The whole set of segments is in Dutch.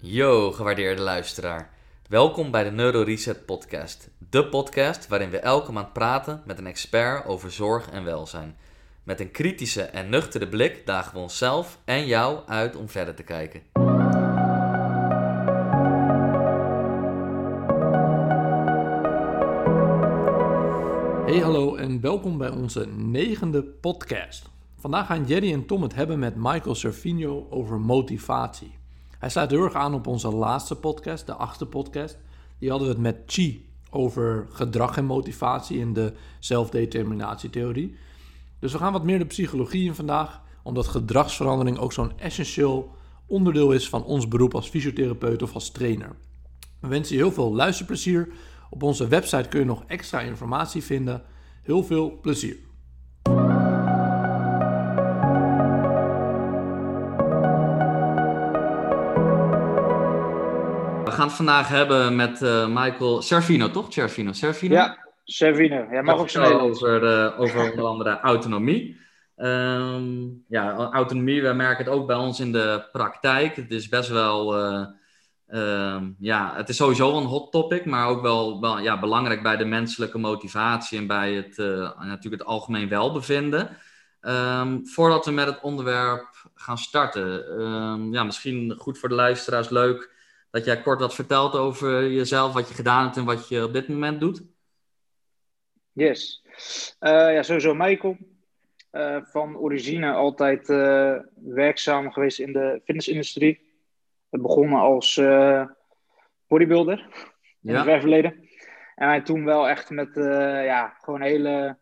Yo, gewaardeerde luisteraar. Welkom bij de Neuro Reset Podcast. De podcast waarin we elke maand praten met een expert over zorg en welzijn. Met een kritische en nuchtere blik dagen we onszelf en jou uit om verder te kijken. Hey hallo en welkom bij onze negende podcast. Vandaag gaan Jerry en Tom het hebben met Michael Servinho over motivatie. Hij sluit heel erg aan op onze laatste podcast, de achtste podcast. Die hadden we het met Chi over gedrag en motivatie in de zelfdeterminatietheorie. Dus we gaan wat meer de psychologie in vandaag, omdat gedragsverandering ook zo'n essentieel onderdeel is van ons beroep als fysiotherapeut of als trainer. We wensen je heel veel luisterplezier. Op onze website kun je nog extra informatie vinden. Heel veel plezier. Gaan het vandaag hebben met eh, Michael Servino, toch? Servino, Servino? Ja, Servino. Ja, mag ook zo over, de, over onder andere autonomie. Ehm, ja, autonomie, we merken het ook bij ons in de praktijk. Het is best wel, eh, ehm, ja, het is sowieso een hot topic, maar ook wel, wel ja, belangrijk bij de menselijke motivatie en bij het, eh, natuurlijk het algemeen welbevinden. Ehm, voordat we met het onderwerp gaan starten, ja, misschien goed voor de luisteraars leuk dat jij kort wat vertelt over jezelf, wat je gedaan hebt en wat je op dit moment doet. Yes. Uh, ja, sowieso Michael. Uh, van origine altijd uh, werkzaam geweest in de fitnessindustrie. Begonnen als bodybuilder in ja. het verleden. En hij toen wel echt met ja, gewoon hele,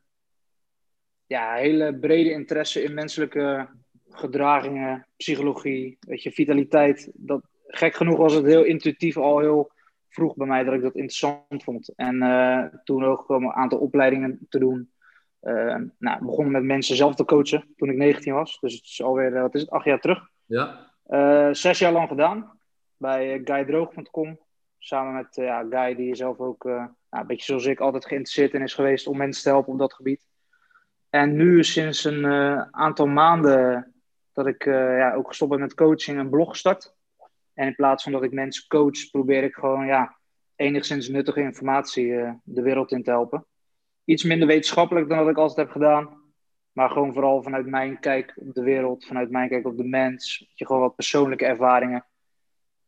ja, hele brede interesse in menselijke gedragingen, psychologie, weet je, vitaliteit. Dat, gek genoeg was het heel intuïtief al heel vroeg bij mij dat ik dat interessant vond. En uh, toen ook een aantal opleidingen te doen. Uh, nou, begonnen met mensen zelf te coachen toen ik 19 was. Dus het is alweer, wat is het, acht jaar terug. Ja. Uh, zes jaar lang gedaan bij guydroog.com. Samen met ja, Guy, die zelf ook nou, een beetje zoals ik altijd geïnteresseerd in is geweest om mensen te helpen op dat gebied. En nu sinds een aantal maanden dat ik ja, ook gestopt ben met coaching en blog gestart. En in plaats van dat ik mensen coach, probeer ik gewoon ja, enigszins nuttige informatie uh, de wereld in te helpen. Iets minder wetenschappelijk dan wat ik altijd heb gedaan. Maar gewoon vooral vanuit mijn kijk op de wereld, vanuit mijn kijk op de mens. Je gewoon wat persoonlijke ervaringen.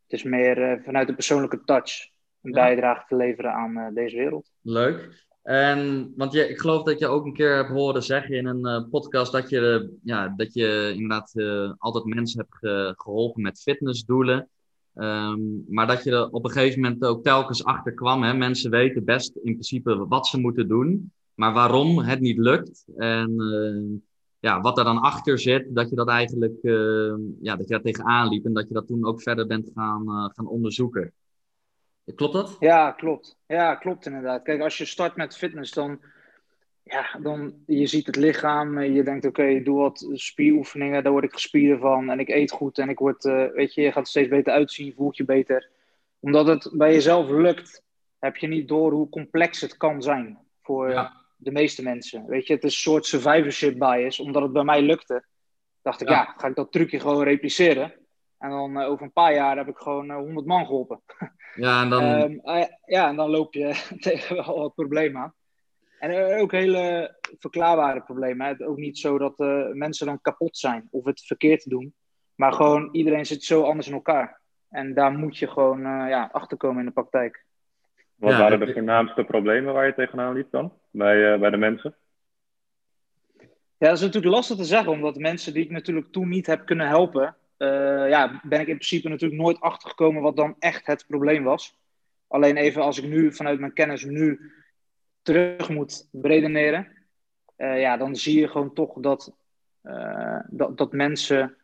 Het is meer uh, vanuit de persoonlijke touch een ja. bijdrage te leveren aan uh, deze wereld. Leuk. En, want je, ik geloof dat je ook een keer hebt horen zeggen in een podcast dat je, ja, dat je inderdaad altijd mensen hebt geholpen met fitnessdoelen. Um, maar dat je er op een gegeven moment ook telkens achter kwam. Hè? Mensen weten best in principe wat ze moeten doen, maar waarom het niet lukt. En uh, ja, wat er dan achter zit, dat je dat eigenlijk uh, ja, dat je daar tegenaan liep en dat je dat toen ook verder bent gaan, uh, gaan onderzoeken. Klopt dat? Ja, klopt. Ja, klopt inderdaad. Kijk, als je start met fitness, dan ja, dan je ziet het lichaam. Je denkt, oké, okay, doe wat spieroefeningen, daar word ik gespierd van. En ik eet goed en ik word, uh, weet je, je gaat er steeds beter uitzien, voelt je beter. Omdat het bij jezelf lukt, heb je niet door hoe complex het kan zijn voor ja. de meeste mensen. Weet je, het is een soort survivorship bias. Omdat het bij mij lukte, dacht ik, ja, ja ga ik dat trucje gewoon repliceren. En dan uh, over een paar jaar heb ik gewoon uh, 100 man geholpen. Ja, en dan... um, ja, en dan loop je tegen wel wat problemen aan. En ook hele verklaarbare problemen. Het is ook niet zo dat uh, mensen dan kapot zijn of het verkeerd doen. Maar gewoon iedereen zit zo anders in elkaar. En daar moet je gewoon uh, ja, achterkomen in de praktijk. Wat ja, waren de voornaamste problemen waar je tegenaan liep dan? Bij, uh, bij de mensen? Ja, dat is natuurlijk lastig te zeggen. Omdat mensen die ik natuurlijk toen niet heb kunnen helpen... ja, ben ik in principe natuurlijk nooit achtergekomen wat dan echt het probleem was. Alleen even als ik nu vanuit mijn kennis nu terug moet redeneren, uh, ja, dan zie je gewoon toch dat, uh, dat, dat mensen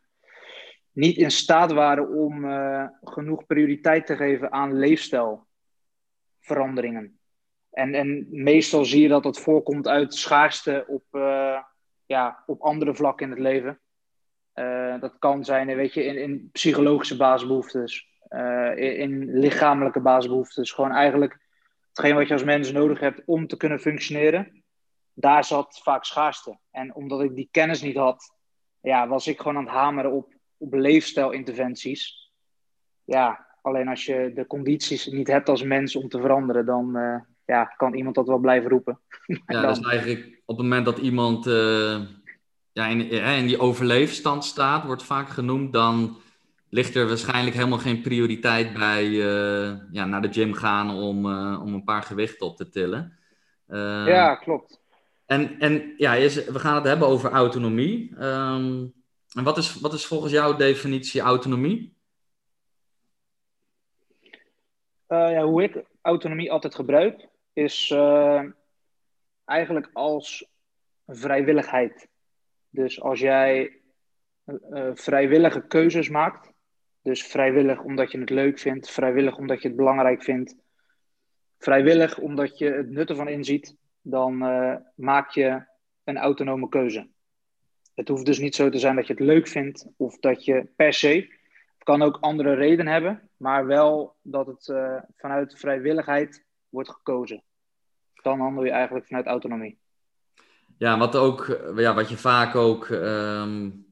niet in staat waren om uh, genoeg prioriteit te geven aan leefstijlveranderingen. En, en meestal zie je dat dat voorkomt uit schaarste op, ja, op andere vlakken in het leven. dat kan zijn, weet je, in, in psychologische basisbehoeftes, in lichamelijke basisbehoeftes. Gewoon eigenlijk hetgeen wat je als mens nodig hebt om te kunnen functioneren, daar zat vaak schaarste. En omdat ik die kennis niet had, ja, was ik gewoon aan het hameren op, op leefstijlinterventies. Ja, Alleen als je de condities niet hebt als mens om te veranderen, dan uh, ja, kan iemand dat wel blijven roepen. ja, dat is eigenlijk op het moment dat iemand uh, ja, in, in die overleefstand staat, wordt vaak genoemd, dan ligt er waarschijnlijk helemaal geen prioriteit bij uh, ja, naar de gym gaan om, om een paar gewichten op te tillen. ja, klopt. En, en ja, we gaan het hebben over autonomie. Um, en wat is, wat is volgens jouw definitie autonomie? Uh, ja, hoe ik autonomie altijd gebruik, is uh, eigenlijk als vrijwilligheid. Dus als jij uh, vrijwillige keuzes maakt, dus vrijwillig omdat je het leuk vindt, vrijwillig omdat je het belangrijk vindt, vrijwillig omdat je het nut ervan inziet, dan maak je een autonome keuze. Het hoeft dus niet zo te zijn dat je het leuk vindt of dat je per se kan ook andere redenen hebben, maar wel dat het uh, vanuit vrijwilligheid wordt gekozen. Dan handel je eigenlijk vanuit autonomie. Ja, wat, ook, ja, wat je vaak ook, um,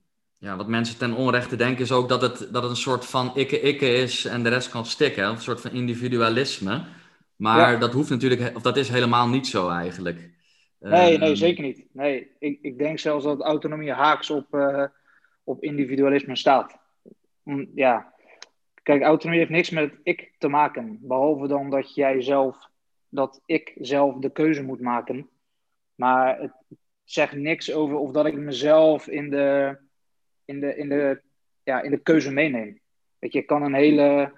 ja, wat mensen ten onrechte denken, is ook dat het, dat het een soort van ikke-ikke is en de rest kan stikken. Een soort van individualisme. Maar ja. dat hoeft natuurlijk, of dat is helemaal niet zo eigenlijk. Nee, nee, ehm, zeker niet. Nee, ik, ik denk zelfs dat autonomie haaks op, uh, op individualisme staat ja, kijk, autonomie heeft niks met het ik te maken. Behalve dan dat jij zelf, dat ik zelf de keuze moet maken. Maar het zegt niks over of dat ik mezelf in de, in de, in de, ja, in de keuze meeneem. Weet je, ik kan een hele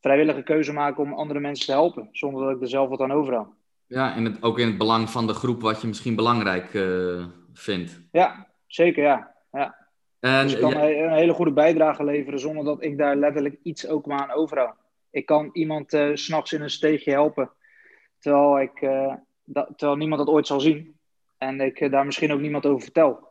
vrijwillige keuze maken om andere mensen te helpen, zonder dat ik er zelf wat aan overhoud. Ja, en het, ook in het belang van de groep wat je misschien belangrijk uh, vindt. Ja, zeker ja. ja. En, dus ik kan een hele goede bijdrage leveren zonder dat ik daar letterlijk iets ook maar aan overhoud. Ik kan iemand uh, s'nachts in een steegje helpen, terwijl, ik, uh, terwijl niemand dat ooit zal zien. En ik daar misschien ook niemand over vertel.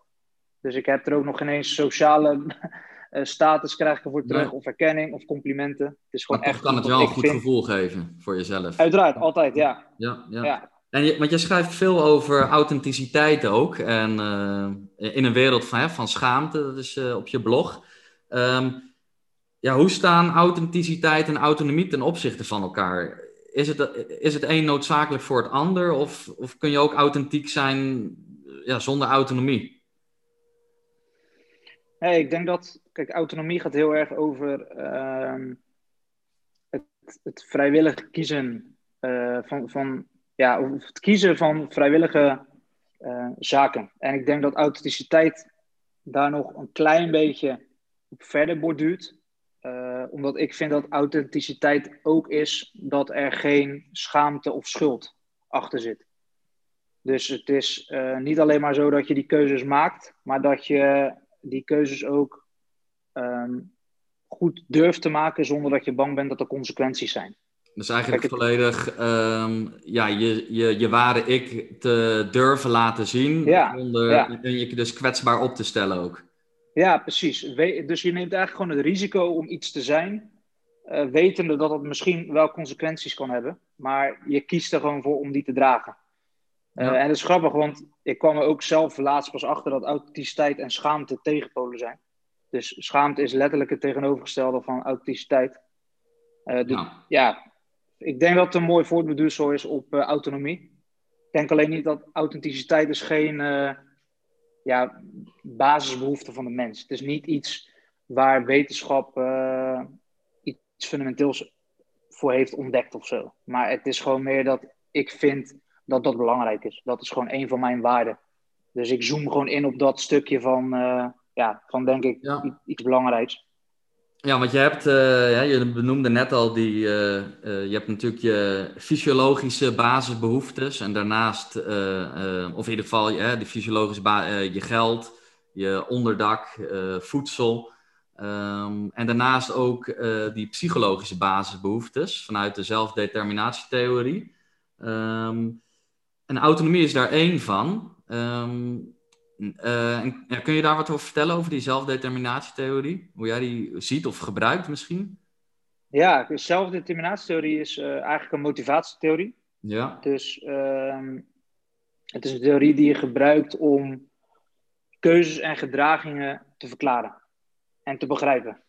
Dus ik heb er ook nog geen eens sociale status krijg ervoor terug, nee. of erkenning, of complimenten. Het is gewoon maar echt kan het wel een goed vind. gevoel geven voor jezelf. Uiteraard, altijd, ja. Ja, ja. ja. En je, want je schrijft veel over authenticiteit ook. En uh, in een wereld van, hè, van schaamte, dat is uh, op je blog. Um, ja, hoe staan authenticiteit en autonomie ten opzichte van elkaar? Is het, is het een noodzakelijk voor het ander? Of, of kun je ook authentiek zijn ja, zonder autonomie? Nee, ik denk dat, kijk, autonomie gaat heel erg over uh, het, het vrijwillig kiezen uh, van, van ja, het kiezen van vrijwillige uh, zaken. En ik denk dat authenticiteit daar nog een klein beetje op verder borduurt. Uh, omdat ik vind dat authenticiteit ook is dat er geen schaamte of schuld achter zit. Dus het is niet alleen maar zo dat je die keuzes maakt, maar dat je die keuzes ook um, goed durft te maken zonder dat je bang bent dat er consequenties zijn. Dus eigenlijk volledig um, ja, je, je, je ware ik te durven laten zien. Ja, zonder ja. je dus kwetsbaar op te stellen ook. Ja, precies. We, dus je neemt eigenlijk gewoon het risico om iets te zijn. Uh, wetende dat het misschien wel consequenties kan hebben. Maar je kiest er gewoon voor om die te dragen. Uh, ja. En dat is grappig, want ik kwam er ook zelf laatst pas achter dat authenticiteit en schaamte tegenpolen zijn. Dus schaamte is letterlijk het tegenovergestelde van authenticiteit. Uh, dus, ja. ja ik denk dat het een mooi voortbeduursel is op uh, autonomie. Ik denk alleen niet dat authenticiteit is geen ja, basisbehoefte van de mens. Het is niet iets waar wetenschap iets fundamenteels voor heeft ontdekt of zo. Maar het is gewoon meer dat ik vind dat dat belangrijk is. Dat is gewoon een van mijn waarden. Dus ik zoom gewoon in op dat stukje van, ja, van denk ik, ja. iets belangrijks. Ja, want je hebt, uh, ja, je benoemde net al die, uh, uh, je hebt natuurlijk je fysiologische basisbehoeftes en daarnaast, of in ieder geval de fysiologische je geld, je onderdak, voedsel. Um, en daarnaast ook die psychologische basisbehoeftes vanuit de zelfdeterminatietheorie. Um, en autonomie is daar één van. Um, uh, ja, kun je daar wat over vertellen over die zelfdeterminatietheorie? Hoe jij die ziet of gebruikt misschien? Ja, de zelfdeterminatietheorie is uh, eigenlijk een motivatietheorie. Ja. Dus uh, het is een theorie die je gebruikt om keuzes en gedragingen te verklaren en te begrijpen.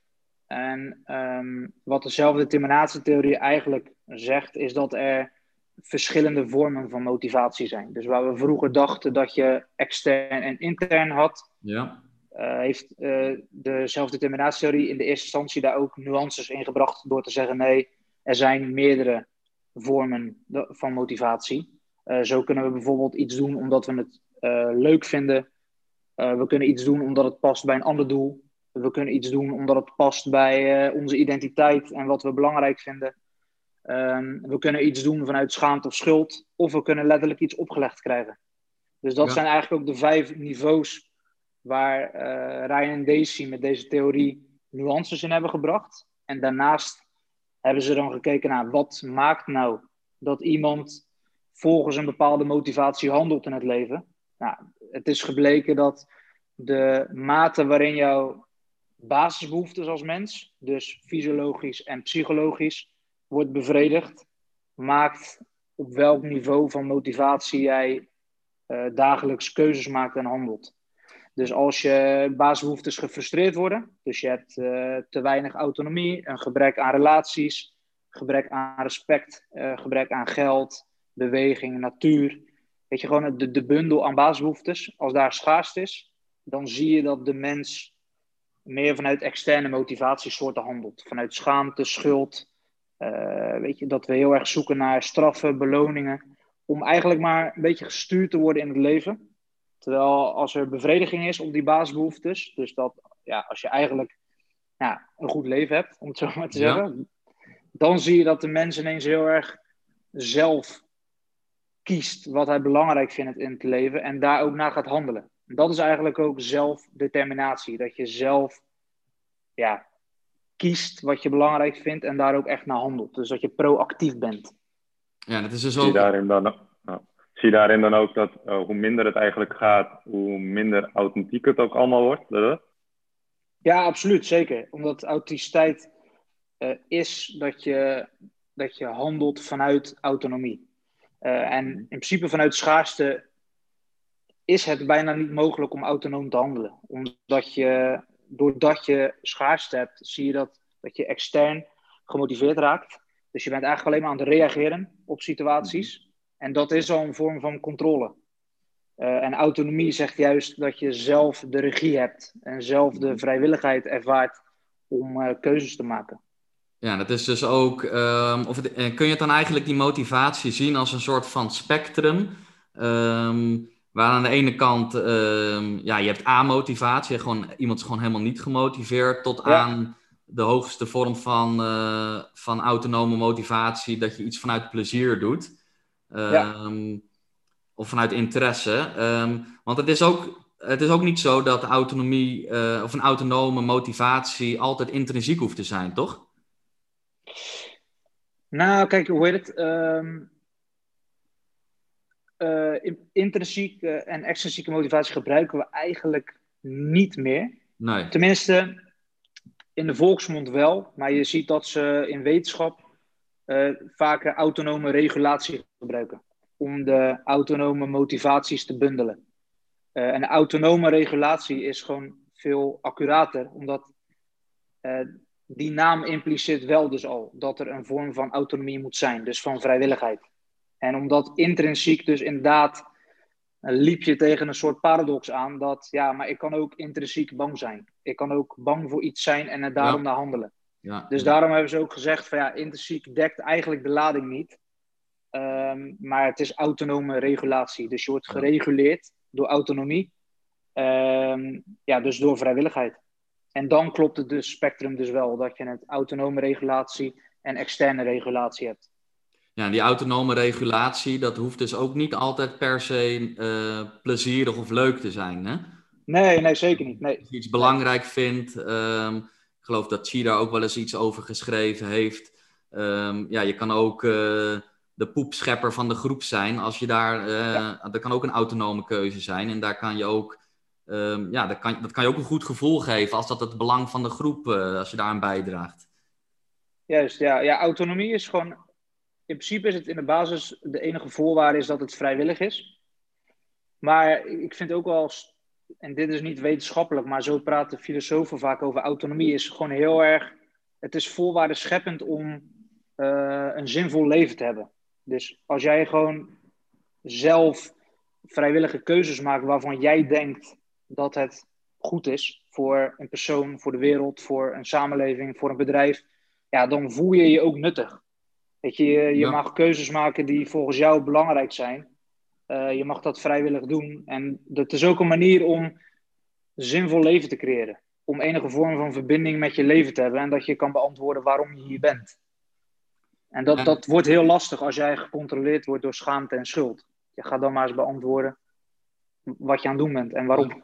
En ehm, wat de zelfdeterminatietheorie eigenlijk zegt, is dat er verschillende vormen van motivatie zijn. Dus waar we vroeger dachten dat je extern en intern had, Ja. uh, heeft uh, de zelfdeterminatietheorie in de eerste instantie daar ook nuances in gebracht door te zeggen: nee, er zijn meerdere vormen van motivatie. Uh, zo kunnen we bijvoorbeeld iets doen omdat we het leuk vinden. we kunnen iets doen omdat het past bij een ander doel. We kunnen iets doen omdat het past bij onze identiteit en wat we belangrijk vinden. Um, we kunnen iets doen vanuit schaamte of schuld, of we kunnen letterlijk iets opgelegd krijgen. Dus dat Ja. zijn eigenlijk ook de vijf niveaus waar eh, Ryan en Daisy met deze theorie nuances in hebben gebracht. En daarnaast hebben ze dan gekeken naar wat maakt nou dat iemand volgens een bepaalde motivatie handelt in het leven. Nou, het is gebleken dat de mate waarin jouw basisbehoeftes als mens, dus fysiologisch en psychologisch, wordt bevredigd, maakt op welk niveau van motivatie jij uh, dagelijks keuzes maakt en handelt. Dus als je basisbehoeftes gefrustreerd worden, dus je hebt uh, te weinig autonomie, een gebrek aan relaties, gebrek aan respect, uh, gebrek aan geld, beweging, natuur, weet je gewoon de, de bundel aan basisbehoeftes, als daar schaarste is, dan zie je dat de mens meer vanuit externe motivatiesoorten handelt. Vanuit schaamte, schuld, weet je, dat we heel erg zoeken naar straffen, beloningen. Om eigenlijk maar een beetje gestuurd te worden in het leven. Terwijl als er bevrediging is op die basisbehoeftes. Dus dat ja, als je eigenlijk ja, een goed leven hebt, om het zo maar te Ja. zeggen. Dan zie je dat de mens ineens heel erg zelf kiest wat hij belangrijk vindt in het leven. En daar ook naar gaat handelen. Dat is eigenlijk ook zelfdeterminatie. Dat je zelf ja, kiest wat je belangrijk vindt en daar ook echt naar handelt. Dus dat je proactief bent. Ja, dat is dus Zie je ook... daarin dan, zie daarin dan ook dat uh, hoe minder het eigenlijk gaat, hoe minder authentiek het ook allemaal wordt? Dat? Ja, absoluut, zeker. Omdat authenticiteit uh, is dat je, dat je handelt vanuit autonomie. Uh, en in principe vanuit schaarste is het bijna niet mogelijk om autonoom te handelen. Omdat je, doordat je schaarste hebt, zie je dat, dat je extern gemotiveerd raakt. Dus je bent eigenlijk alleen maar aan het reageren op situaties. En dat is al een vorm van controle. Uh, en autonomie zegt juist dat je zelf de regie hebt en zelf de vrijwilligheid ervaart om uh, keuzes te maken. Ja, dat is dus ook. Um, of het, kun je het dan eigenlijk die motivatie zien als een soort van spectrum? Um, waar aan de ene kant, um, ja, je hebt A-motivatie, gewoon, iemand is gewoon helemaal niet gemotiveerd, tot Ja. aan de hoogste vorm van, uh, van autonome motivatie, dat je iets vanuit plezier doet. Ja. Ehm, Of vanuit interesse. Ehm, want het is, ook, het is ook niet zo dat autonomie uh, of een autonome motivatie altijd intrinsiek hoeft te zijn, toch? Nou, kijk, hoe heet het? Um, uh, intrinsieke en extrinsieke motivatie gebruiken we eigenlijk niet meer. Nee. Tenminste, in de volksmond wel, maar je ziet dat ze in wetenschap uh, vaker autonome regulatie gebruiken. Om de autonome motivaties te bundelen. Uh, en autonome regulatie is gewoon veel accurater, omdat uh, die naam impliceert wel dus al dat er een vorm van autonomie moet zijn, dus van vrijwilligheid. En omdat intrinsiek dus inderdaad liep je tegen een soort paradox aan dat, ja, maar ik kan ook intrinsiek bang zijn. Ik kan ook bang voor iets zijn en er daarom Ja. naar handelen. Ja. Dus daarom hebben ze ook gezegd van ja, intrinsiek dekt eigenlijk de lading niet. Um, maar het is autonome regulatie. Dus je wordt gereguleerd door autonomie. Um, ja, dus door vrijwilligheid. En dan klopt het dus spectrum dus wel. Dat je een autonome regulatie en externe regulatie hebt. Ja, die autonome regulatie, dat hoeft dus ook niet altijd per se uh, plezierig of leuk te zijn, hè? Nee, nee, zeker niet. Nee. Als je iets belangrijk vindt, um, ik geloof dat Chi daar ook wel eens iets over geschreven heeft. Um, ja, je kan ook uh, de poepschepper van de groep zijn. Als je daar, uh, ja. dat kan ook een autonome keuze zijn. En daar kan je ook, um, ja, dat kan, dat kan je ook een goed gevoel geven als dat het belang van de groep, als je daaraan bijdraagt. Juist, ja. ja. Autonomie is gewoon, in principe is het in de basis, de enige voorwaarde is dat het vrijwillig is. Maar ik vind ook wel en dit is niet wetenschappelijk, maar zo praten filosofen vaak over autonomie, is gewoon heel erg het is voorwaarden scheppend om eh, een zinvol leven te hebben. Dus als jij gewoon zelf vrijwillige keuzes maakt waarvan jij denkt dat het goed is voor een persoon, voor de wereld, voor een samenleving, voor een bedrijf, ja, dan voel je je ook nuttig. Weet je, je, mag keuzes maken die volgens jou belangrijk zijn. Uh, je mag dat vrijwillig doen. En dat is ook een manier om zinvol leven te creëren. Om enige vorm van verbinding met je leven te hebben en dat je kan beantwoorden waarom je hier bent. En dat, dat wordt heel lastig als jij gecontroleerd wordt door schaamte en schuld. Je gaat dan maar eens beantwoorden wat je aan het doen bent en waarom.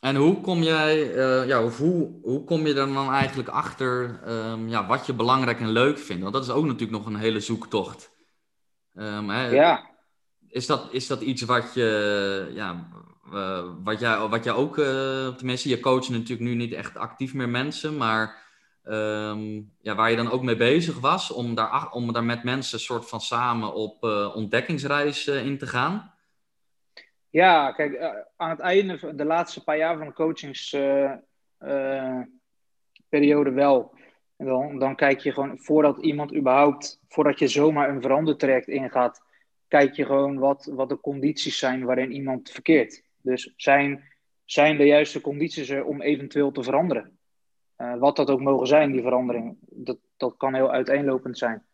En hoe kom jij, uh, ja, hoe, hoe kom je er dan eigenlijk achter um, ja, wat je belangrijk en leuk vindt? Want dat is ook natuurlijk nog een hele zoektocht. Um, hè, ja. Is dat, is dat iets wat je, ja, uh, wat, jij, wat jij ook, uh, tenminste, je coacht natuurlijk nu niet echt actief meer mensen, maar um, ja, waar je dan ook mee bezig was om daar, om daar met mensen soort van samen op ontdekkingsreis in te gaan? Ja, kijk, uh, aan het einde van de laatste paar jaar van de coachingsperiode wel. En dan, dan kijk je gewoon, voordat iemand überhaupt, voordat je zomaar een verandertraject ingaat, kijk je gewoon wat, wat de condities zijn waarin iemand verkeert. Dus zijn, zijn de juiste condities er om eventueel te veranderen? Uh, wat dat ook mogen zijn, die verandering. Dat, dat kan heel uiteenlopend zijn.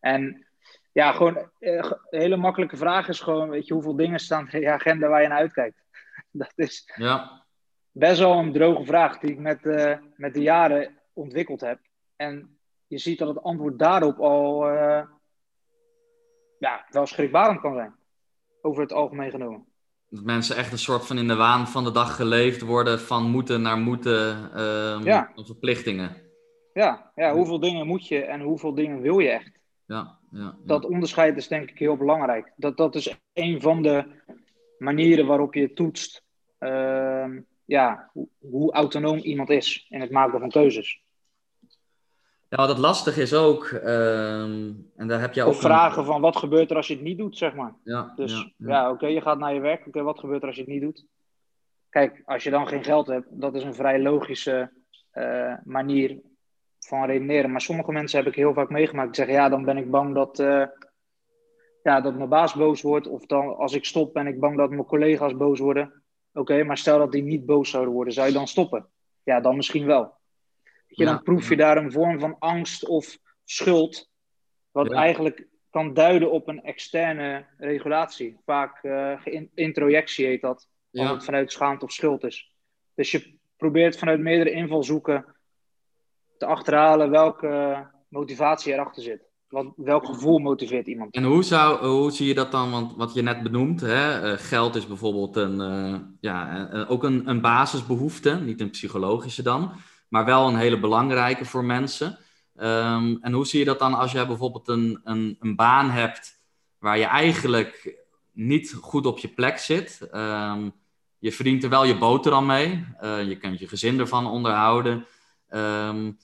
En ja, gewoon uh, een hele makkelijke vraag is gewoon, weet je, hoeveel dingen staan in je agenda waar je naar uitkijkt? Dat is ja. best wel een droge vraag die ik met, uh, met de jaren ontwikkeld heb. En je ziet dat het antwoord daarop al uh, ja, wel schrikbarend kan zijn. Over het algemeen genomen. Dat mensen echt een soort van in de waan van de dag geleefd worden van moeten naar moeten, ja. verplichtingen. Ja, ja, hoeveel dingen moet je en hoeveel dingen wil je echt? Ja, ja, ja, Dat onderscheid is denk ik heel belangrijk. Dat, dat is een van de manieren waarop je toetst uh, ja, hoe, hoe, autonoom iemand is in het maken van keuzes. Ja, wat lastig is ook, uh, en daar heb je ook... Of vragen een... van wat gebeurt er als je het niet doet, zeg maar. Ja, dus ja, oké, okay, je gaat naar je werk. Oké, okay, wat gebeurt er als je het niet doet? Kijk, als je dan geen geld hebt, dat is een vrij logische uh, manier van redeneren. Maar sommige mensen heb ik heel vaak meegemaakt. Die zeggen, ja, dan ben ik bang dat, uh, ja, dat mijn baas boos wordt. Of dan, als ik stop, ben ik bang dat mijn collega's boos worden. Oké, okay, maar stel dat die niet boos zouden worden. Zou je dan stoppen? Ja, dan misschien wel. Je, ja. Dan proef je daar een vorm van angst of schuld. Wat ja. eigenlijk kan duiden op een externe regulatie. Vaak uh, introjectie heet dat. Als Ja. het vanuit schaamte of schuld is. Dus je probeert vanuit meerdere invalshoeken te achterhalen welke motivatie erachter zit. Wat, welk gevoel motiveert iemand? En hoe, zou, hoe zie je dat dan? Want wat je net benoemt, hè, uh, geld is bijvoorbeeld een, uh, ja, ook een, een basisbehoefte, niet een psychologische dan, maar wel een hele belangrijke voor mensen. Um, en hoe zie je dat dan als jij bijvoorbeeld een, een, een baan hebt waar je eigenlijk niet goed op je plek zit? Um, je verdient er wel je boterham mee, je kunt je gezin ervan onderhouden. Um,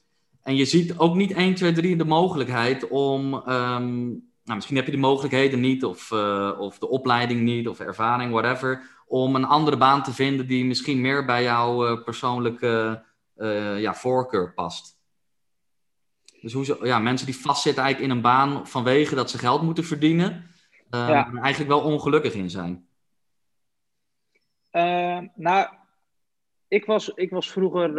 en je ziet ook niet 1, 2, 3 de mogelijkheid om. Um, nou, misschien heb je de mogelijkheden niet, of, uh, of de opleiding niet, of ervaring, whatever. Om een andere baan te vinden die misschien meer bij jouw uh, persoonlijke uh, ja, voorkeur past. Dus hoe ze, ja, mensen die vastzitten eigenlijk in een baan vanwege dat ze geld moeten verdienen, ja. eigenlijk wel ongelukkig in zijn. nou, ik was, ik was vroeger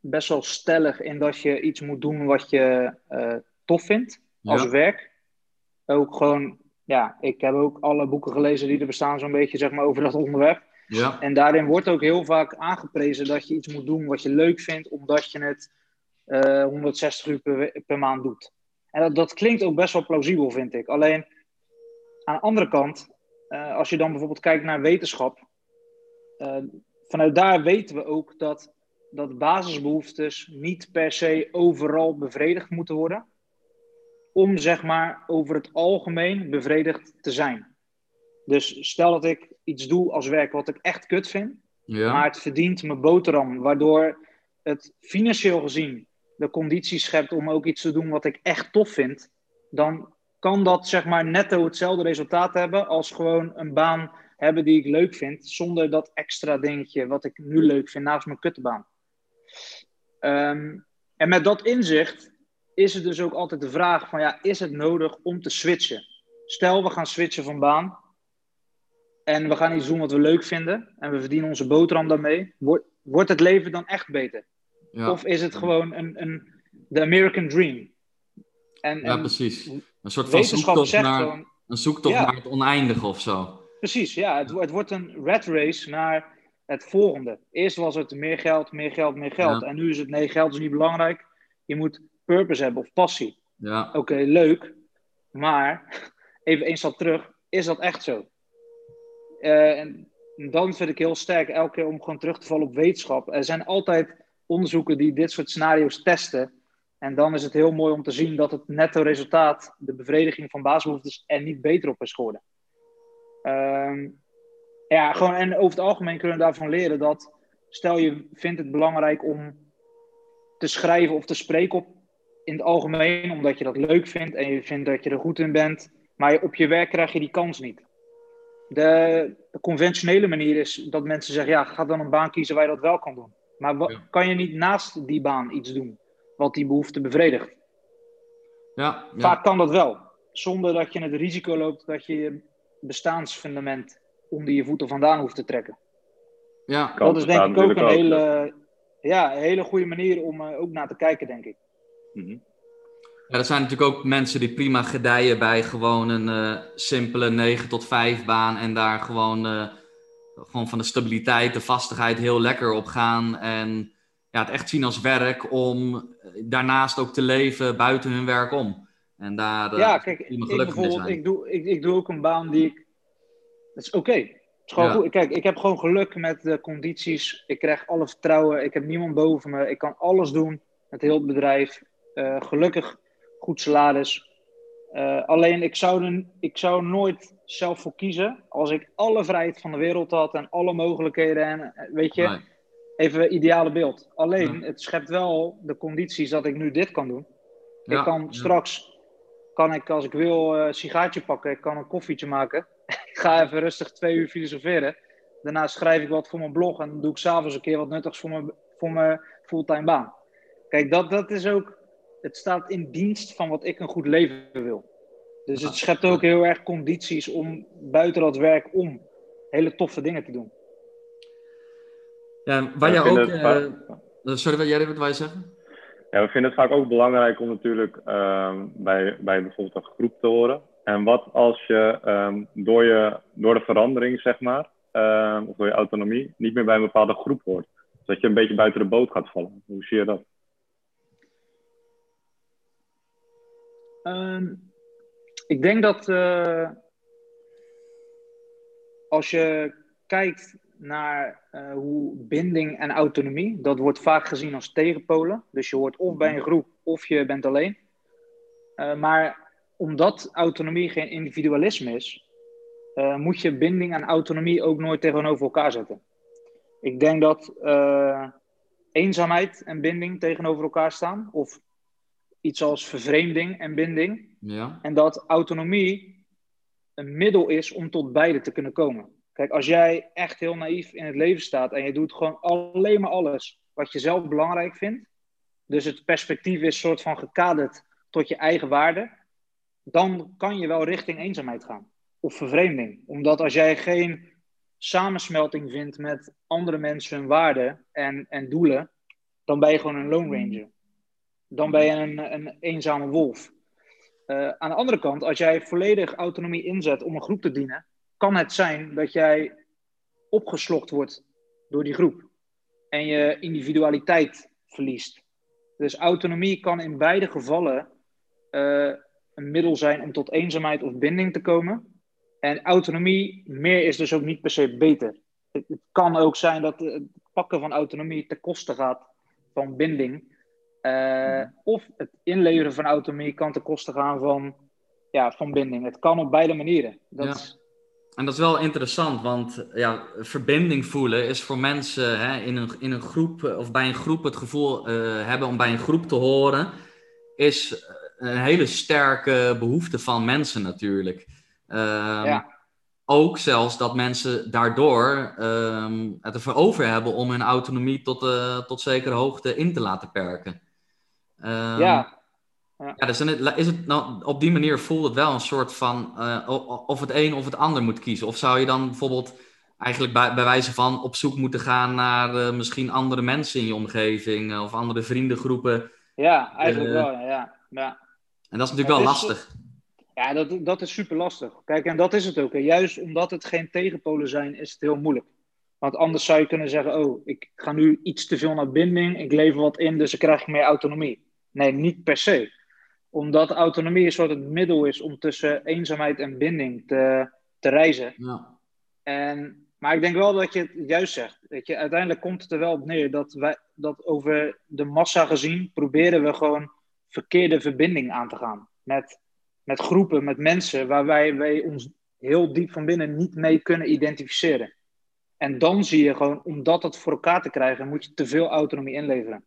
best wel stellig in dat je iets moet doen wat je uh, tof vindt als ja. werk. Ook gewoon, ja, ik heb ook alle boeken gelezen die er bestaan, zo'n beetje zeg maar over dat onderwerp. Ja. En daarin wordt ook heel vaak aangeprezen dat je iets moet doen wat je leuk vindt, omdat je het uh, 160 uur per, per, maand doet. En dat, dat, klinkt ook best wel plausibel, vind ik. Alleen aan de andere kant, uh, als je dan bijvoorbeeld kijkt naar wetenschap, vanuit daar weten we ook dat dat basisbehoeftes niet per se overal bevredigd moeten worden. Om zeg maar over het algemeen bevredigd te zijn. Dus stel dat ik iets doe als werk wat ik echt kut vind. Ja. Maar het verdient mijn boterham. Waardoor het financieel gezien de conditie schept om ook iets te doen wat ik echt tof vind. Dan kan dat zeg maar netto hetzelfde resultaat hebben als gewoon een baan hebben die ik leuk vind. Zonder dat extra dingetje wat ik nu leuk vind naast mijn kuttebaan. Um, En met dat inzicht is het dus ook altijd de vraag van ja, is het nodig om te switchen? Stel, we gaan switchen van baan en we gaan iets doen wat we leuk vinden en we verdienen onze boterham daarmee. Wordt, wordt het leven dan echt beter? Ja. Of is het gewoon een, een, de American Dream? En, ja, precies. Een soort van zoektocht, naar, een zoektocht naar het oneindige of zo. Precies, ja. Het, het, wordt een red race naar het volgende. Eerst was het meer geld, meer geld, meer geld. En nu is het nee, geld is niet belangrijk. Je moet purpose hebben of passie. Ja. Oké, leuk. Maar, even één stap terug. Is dat echt zo? Uh, en dan vind ik heel sterk elke keer om gewoon terug te vallen op wetenschap. Er zijn altijd onderzoeken die dit soort scenario's testen. En dan is het heel mooi om te zien dat het netto resultaat, de bevrediging van basisbehoeftes, er niet beter op is geworden. Ehm, ja, gewoon, en over het algemeen kunnen we daarvan leren dat, stel je vindt het belangrijk om te schrijven of te spreken op, in het algemeen, omdat je dat leuk vindt en je vindt dat je er goed in bent, maar op je werk krijg je die kans niet. De, de conventionele manier is dat mensen zeggen, ja, ga dan een baan kiezen waar je dat wel kan doen. Maar kan je niet naast die baan iets doen wat die behoefte bevredigt? Ja, ja. Vaak kan dat wel, zonder dat je het risico loopt dat je je bestaansfundament onder je voeten vandaan hoeft te trekken. Ja, dat is denk ik ook een hele, ja, een hele goede manier om uh, ook naar te kijken, denk ik. Mm Ja, er zijn natuurlijk ook mensen die prima gedijen bij gewoon een uh, simpele 9 tot 5 baan en daar gewoon, uh, gewoon van de stabiliteit, de vastigheid heel lekker op gaan. En ja, het echt zien als werk om daarnaast ook te leven buiten hun werk om. En daar ja, kijk, ik bijvoorbeeld, ik doe, ik, ik doe ook een baan die ik dat is oké. Okay. goed. Kijk, ik heb gewoon geluk met de condities. Ik krijg alle vertrouwen. Ik heb niemand boven me. Ik kan alles doen met heel het bedrijf. Uh, gelukkig goed salaris. Uh, alleen ik zou, er, ik zou nooit zelf voor kiezen als ik alle vrijheid van de wereld had en alle mogelijkheden. En eh, weet je, nee. even ideale beeld. Alleen het schept wel de condities dat ik nu dit kan doen. Ja. Ik kan straks, kan ik als ik wil, een sigaartje pakken. Ik kan een koffietje maken ga even rustig twee uur filosoferen. Daarna schrijf ik wat voor mijn blog en dan doe ik s'avonds een keer wat nuttigs voor mijn, voor mijn fulltime baan. Kijk, dat, dat is ook, het staat in dienst van wat ik een goed leven wil. Dus het schept ook heel erg condities om buiten dat werk om hele toffe dingen te doen. Ja, waar jij ook. Uh, sorry, wat jij wat wil je zeggen? Ja, we vinden het vaak ook belangrijk om natuurlijk uh, bij, bij bijvoorbeeld een groep te horen. En wat als je um, door, je door de verandering, zeg maar, um, of door je autonomie, niet meer bij een bepaalde groep hoort? Dus dat je een beetje buiten de boot gaat vallen. Hoe zie je dat? Um, ik denk dat uh, als je kijkt naar uh, hoe binding en autonomie, dat wordt vaak gezien als tegenpolen. Dus je hoort of bij een groep of je bent alleen. Uh, maar omdat autonomie geen individualisme is, uh, moet je binding en autonomie ook nooit tegenover elkaar zetten. Ik denk dat uh, eenzaamheid en binding tegenover elkaar staan, of iets als vervreemding en binding. Ja. En dat autonomie een middel is om tot beide te kunnen komen. Kijk, als jij echt heel naïef in het leven staat en je doet gewoon alleen maar alles wat je zelf belangrijk vindt, dus het perspectief is soort van gekaderd tot je eigen waarde, dan kan je wel richting eenzaamheid gaan. Of vervreemding. Omdat als jij geen samensmelting vindt met andere mensen hun waarden en, en doelen, dan ben je gewoon een lone ranger. Dan ben je een, een eenzame wolf. Uh, aan de andere kant, als jij volledig autonomie inzet om een groep te dienen, kan het zijn dat jij opgeslokt wordt door die groep en je individualiteit verliest. Dus autonomie kan in beide gevallen uh, een middel zijn om tot eenzaamheid of binding te komen. En autonomie, meer is dus ook niet per se beter. Het, het kan ook zijn dat het pakken van autonomie ten koste gaat van binding. Uh, of het inleveren van autonomie kan ten koste gaan van, ja, van binding. Het kan op beide manieren. Dat ja. is... En dat is wel interessant, want ja, verbinding voelen is voor mensen hè, in, een, in een groep of bij een groep het gevoel uh, hebben om bij een groep te horen, is een hele sterke behoefte van mensen natuurlijk. Um, ja. Ook zelfs dat mensen daardoor um, het ervoor over hebben om hun autonomie tot, uh, tot zekere hoogte in te laten perken. Ehm, ja. Ja, dus dan is het nou, op die manier voelt het wel een soort van uh, of het een of het ander moet kiezen. Of zou je dan bijvoorbeeld eigenlijk bij, bij wijze van op zoek moeten gaan naar uh, misschien andere mensen in je omgeving of andere vriendengroepen? Ja, eigenlijk wel, ja. ja. En dat is natuurlijk wel lastig. Ja, dat, dat is super lastig. Kijk, en dat is het ook. Hè. Juist omdat het geen tegenpolen zijn, is het heel moeilijk. Want anders zou je kunnen zeggen: Oh, ik ga nu iets te veel naar binding, ik lever wat in, dus ik krijg meer autonomie. Nee, niet per se omdat autonomie een soort het middel is om tussen eenzaamheid en binding te, te reizen. Ja. En, maar ik denk wel dat je het juist zegt. Weet je, uiteindelijk komt het er wel op neer dat wij dat over de massa gezien proberen we gewoon verkeerde verbinding aan te gaan. Met, met groepen, met mensen waar wij, wij ons heel diep van binnen niet mee kunnen identificeren. En dan zie je gewoon, om dat voor elkaar te krijgen, moet je te veel autonomie inleveren.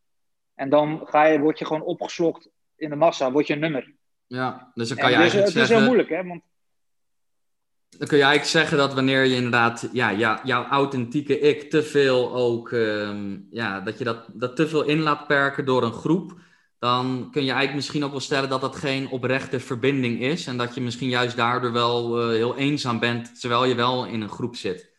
En dan ga je, word je gewoon opgeslokt in de massa, word je een nummer. Ja, dus dan kan je eigenlijk zeggen... Het is heel moeilijk, hè? Want... Dan kun je eigenlijk zeggen dat wanneer je inderdaad ja, ja, jouw authentieke ik te veel ook... Ehm, ja, dat je dat, dat te veel in laat perken door een groep... dan kun je eigenlijk misschien ook wel stellen dat dat geen oprechte verbinding is... en dat je misschien juist daardoor wel uh, heel eenzaam bent... terwijl je wel in een groep zit.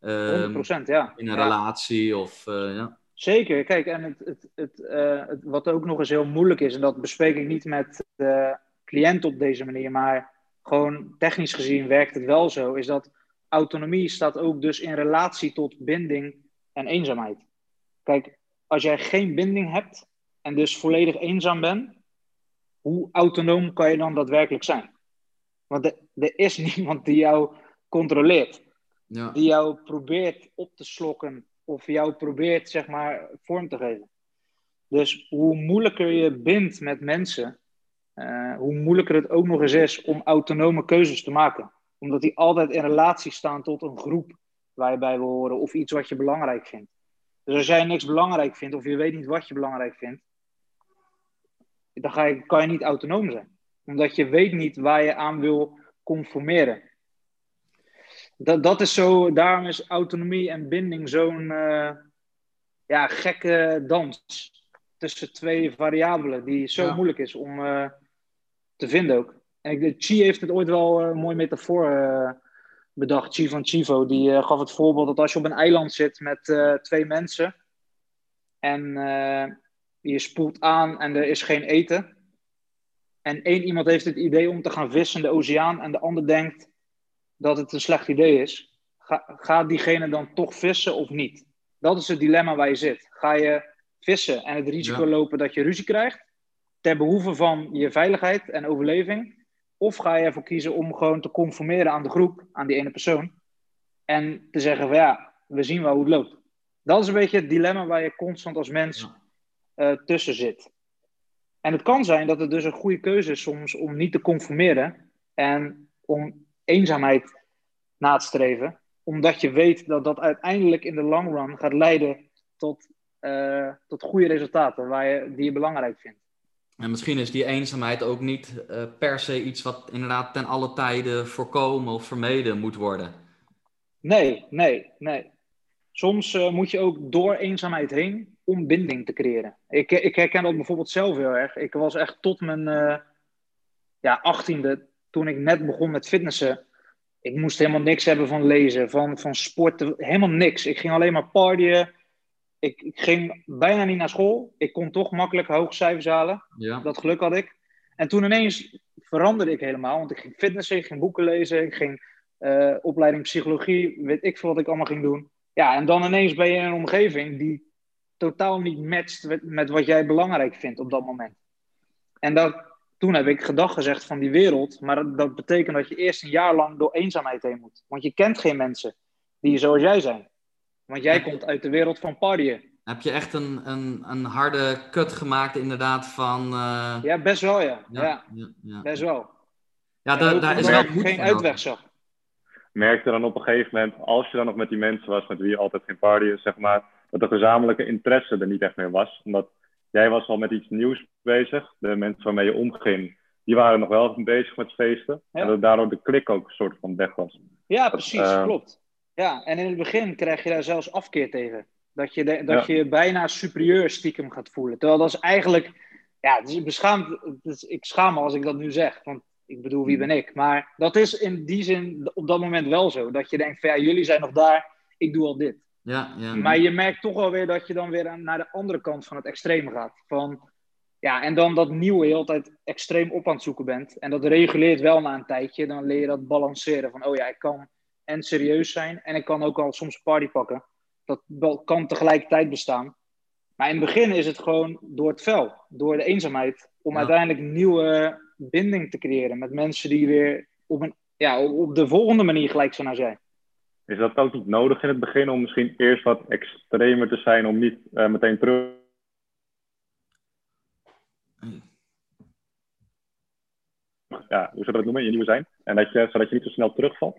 Um, 100%, ja. In een ja. relatie of... Uh, ja. Zeker, kijk, en het, het, het, uh, het, wat ook nog eens heel moeilijk is, en dat bespreek ik niet met de cliënt op deze manier, maar gewoon technisch gezien werkt het wel zo, is dat autonomie staat ook dus in relatie tot binding en eenzaamheid. Kijk, als jij geen binding hebt en dus volledig eenzaam bent, hoe autonoom kan je dan daadwerkelijk zijn? Want er, er is niemand die jou controleert, ja. die jou probeert op te slokken of jou probeert, zeg maar, vorm te geven. Dus hoe moeilijker je bindt met mensen, uh, hoe moeilijker het ook nog eens is om autonome keuzes te maken. Omdat die altijd in relatie staan tot een groep waar je bij wil horen of iets wat je belangrijk vindt. Dus als jij niks belangrijk vindt of je weet niet wat je belangrijk vindt, dan ga je, kan je niet autonoom zijn. Omdat je weet niet waar je aan wil conformeren dat, dat is zo, daarom is autonomie en binding zo'n uh, ja, gekke dans tussen twee variabelen, die zo ja. moeilijk is om uh, te vinden ook. En ik, Chi heeft het ooit wel een mooie metafoor bedacht, Chi van Chivo. Die gaf het voorbeeld dat als je op een eiland zit met twee mensen en je spoelt aan en er is geen eten. En één iemand heeft het idee om te gaan vissen in de oceaan en de ander denkt dat het een slecht idee is, ga, gaat diegene dan toch vissen of niet? Dat is het dilemma waar je zit. Ga je vissen en het risico ja. lopen dat je ruzie krijgt, ter behoeve van je veiligheid en overleving? Of ga je ervoor kiezen om gewoon te conformeren aan de groep, aan die ene persoon, en te zeggen van ja, we zien wel hoe het loopt. Dat is een beetje het dilemma waar je constant als mens ja. Uh, tussen zit. En het kan zijn dat het dus een goede keuze is soms om niet te conformeren en om eenzaamheid na te streven. Omdat je weet dat dat uiteindelijk in de long run gaat leiden tot, uh, tot goede resultaten waar je, die je belangrijk vindt. En misschien is die eenzaamheid ook niet uh, per se iets wat inderdaad ten alle tijden voorkomen of vermeden moet worden. Nee, nee, nee. Soms uh, moet je ook door eenzaamheid heen om binding te creëren. Ik, ik herken dat bijvoorbeeld zelf heel erg. Ik was echt tot mijn ja, achttiende toen ik net begon met fitnessen, ik moest helemaal niks hebben van lezen, van, van sporten, helemaal niks. Ik ging alleen maar partyen. Ik, ik ging bijna niet naar school. Ik kon toch makkelijk hoge cijfers halen. Ja. Dat geluk had ik. En toen ineens veranderde ik helemaal, want ik ging fitnessen, ik ging boeken lezen, ik ging uh, opleiding psychologie, weet ik veel wat ik allemaal ging doen. Ja, en dan ineens ben je in een omgeving die totaal niet matcht met, met wat jij belangrijk vindt op dat moment. En dat, toen heb ik gedag gezegd van die wereld. Maar dat, dat, betekent dat je eerst een jaar lang door eenzaamheid heen moet. Want je kent geen mensen die zoals jij zijn. Want jij komt uit de wereld van partyen. Heb je echt een, een, een harde cut gemaakt inderdaad van... Uh... Ja, best wel ja. Ja, ja, ja. best wel. Ja, daar, daar is wel geen uitweg zag. Merkte dan op een gegeven moment, als je dan nog met die mensen was met wie je altijd geen partyen, zeg maar, dat de gezamenlijke interesse er niet echt meer was. Omdat jij was al met iets nieuws bezig. De mensen waarmee je omging, die waren nog wel bezig met feesten. Ja. En dat daardoor de klik ook een soort van weg was. Ja, precies, uh, klopt. Ja, en in het begin krijg je daar zelfs afkeer tegen. Dat je, de, dat ja. je bijna superieur stiekem gaat voelen. Terwijl dat is eigenlijk ja, het is beschaamd. Het is, ik schaam me als ik dat nu zeg. Want ik bedoel, wie ben ik? Maar dat is in die zin op dat moment wel zo. Dat je denkt van ja, jullie zijn nog daar, ik doe al dit. Ja, ja. Maar je merkt toch wel weer dat je dan weer naar de andere kant van het extreme gaat. Van, ja, en dan dat nieuwe heel tijd extreem op aan het zoeken bent. En dat reguleert wel na een tijdje. Dan leer je dat balanceren. Van, oh ja, ik kan en serieus zijn. En ik kan ook al soms party pakken. Dat kan tegelijkertijd bestaan. Maar in het begin is het gewoon door het vel. Door de eenzaamheid. Om uiteindelijk nieuwe binding te creëren. Met mensen die weer op, een, ja, op de volgende manier gelijk zijn als jij. Is dat ook niet nodig in het begin om misschien eerst wat extremer te zijn om niet uh, meteen terug. Ja, hoe zou je dat noemen? Je nieuwe zijn. En dat je, zodat je niet zo snel terugvalt?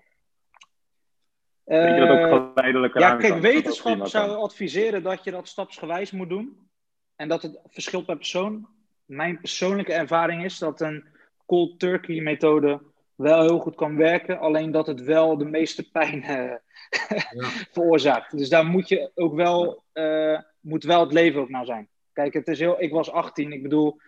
Uh, je dat ook geleidelijk Ja, kijk, wetenschap zou adviseren dat je dat stapsgewijs moet doen. En dat het verschilt per persoon. Mijn persoonlijke ervaring is dat een cold turkey methode wel heel goed kan werken, alleen dat het wel de meeste pijn uh, ja. veroorzaakt. Dus daar moet je ook wel, uh, moet wel het leven ook naar zijn. Kijk, het is heel, ik was 18, ik bedoel,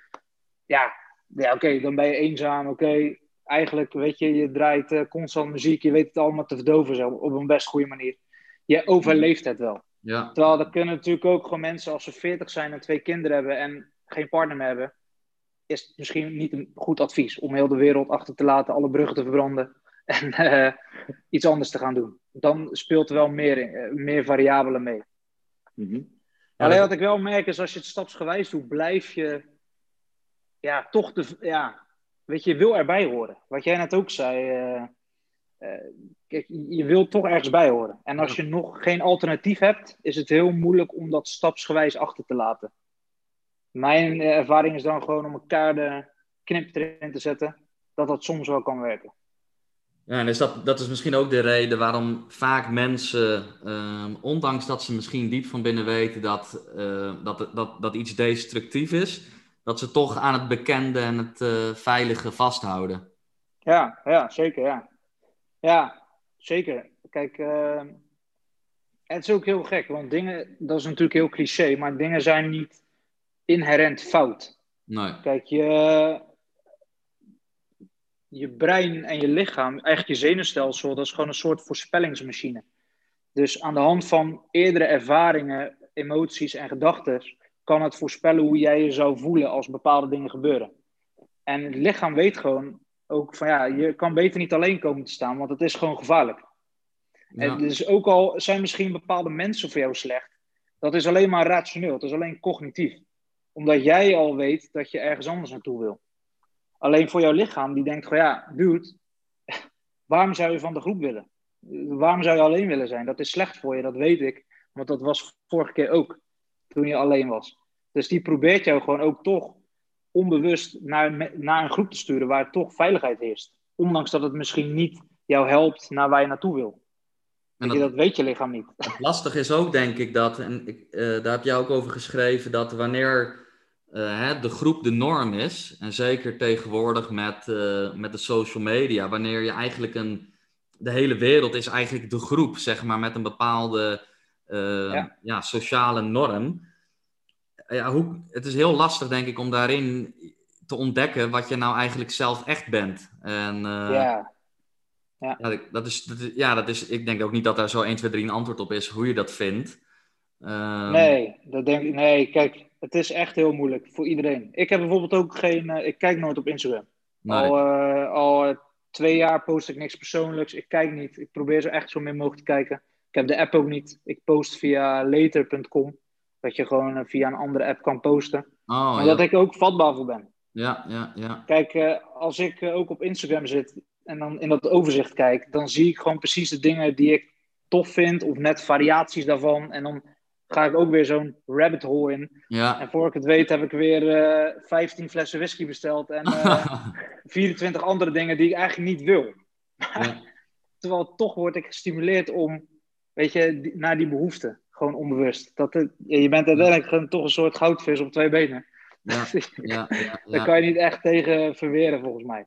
ja, ja oké, dan ben je eenzaam, oké. Eigenlijk, weet je, je draait uh, constant muziek, je weet het allemaal te verdoven zo, op een best goede manier. Je overleeft het wel. Ja. Terwijl er kunnen natuurlijk ook gewoon mensen als ze 40 zijn en twee kinderen hebben en geen partner meer hebben, is het misschien niet een goed advies om heel de wereld achter te laten, alle bruggen te verbranden en uh, iets anders te gaan doen. Dan speelt er wel meer, uh, meer variabelen mee. Mm -hmm. ja, Alleen wat ik wel merk is, als je het stapsgewijs doet, blijf je ja, toch de, ja, weet je, je wil erbij horen. Wat jij net ook zei, uh, kijk, je wil toch ergens bij horen. En als je nog geen alternatief hebt, is het heel moeilijk om dat stapsgewijs achter te laten mijn ervaring is dan gewoon om elkaar de knip erin te zetten, dat dat soms wel kan werken. Ja, en is dat, dat is misschien ook de reden waarom vaak mensen, uh, ondanks dat ze misschien diep van binnen weten dat, uh, dat, dat, dat iets destructief is, dat ze toch aan het bekende en het uh, veilige vasthouden. Ja, ja, zeker, ja. Ja, zeker. Kijk, ehm, het is ook heel gek, want dingen, dat is natuurlijk heel cliché, maar dingen zijn niet inherent fout. Nee. Kijk, je, je brein en je lichaam, eigenlijk je zenuwstelsel, dat is gewoon een soort voorspellingsmachine. Dus aan de hand van eerdere ervaringen, emoties en gedachten, kan het voorspellen hoe jij je zou voelen als bepaalde dingen gebeuren. En het lichaam weet gewoon ook van ja, je kan beter niet alleen komen te staan, want het is gewoon gevaarlijk. Ja. En dus ook al zijn misschien bepaalde mensen voor jou slecht, dat is alleen maar rationeel, het is alleen cognitief omdat jij al weet dat je ergens anders naartoe wil. Alleen voor jouw lichaam, die denkt gewoon, ja, dude, waarom zou je van de groep willen? Waarom zou je alleen willen zijn? Dat is slecht voor je, dat weet ik. Want dat was vorige keer ook, toen je alleen was. Dus die probeert jou gewoon ook toch onbewust naar, naar een groep te sturen waar toch veiligheid heerst. Ondanks dat het misschien niet jou helpt naar waar je naartoe wil. En dat, dat, weet je lichaam niet. Lastig is ook, denk ik, dat, en ik, uh, daar heb jij ook over geschreven, dat wanneer uh, de groep de norm is. En zeker tegenwoordig met, uh, met de social media, wanneer je eigenlijk een. De hele wereld is eigenlijk de groep, zeg maar, met een bepaalde uh, ja. ja. sociale norm. Ja, hoe, het is heel lastig, denk ik, om daarin te ontdekken wat je nou eigenlijk zelf echt bent. En, ja. Ja. ja. dat is, dat is, ja, dat is, ik denk ook niet dat daar zo 1, 2, 3 een antwoord op is hoe je dat vindt. Um... Nee, dat denk ik, nee, kijk, het is echt heel moeilijk voor iedereen. Ik heb bijvoorbeeld ook geen. Uh, ik kijk nooit op Instagram. Nee. Al, uh, al twee jaar post ik niks persoonlijks. Ik kijk niet. Ik probeer zo echt zo min mogelijk te kijken. Ik heb de app ook niet. Ik post via later.com. Dat je gewoon via een andere app kan posten. Oh, maar ja. dat ik ook vatbaar voor ben. Ja, ja, ja. Kijk, als ik ook op Instagram zit en dan in dat overzicht kijk, dan zie ik gewoon precies de dingen die ik tof vind. Of net variaties daarvan. En dan ga ik ook weer zo'n rabbit hole in. Ja. En voor ik het weet heb ik weer uh, eh, 15 flessen whisky besteld en uh, 24 andere dingen die ik eigenlijk niet wil. Ja. Terwijl toch word ik gestimuleerd om, weet je, die, naar die behoefte. Gewoon onbewust. Dat het, je bent uiteindelijk gewoon toch een soort goudvis op twee benen. Ja. Ja, ja, Daar kan je niet echt tegen verweren, volgens mij.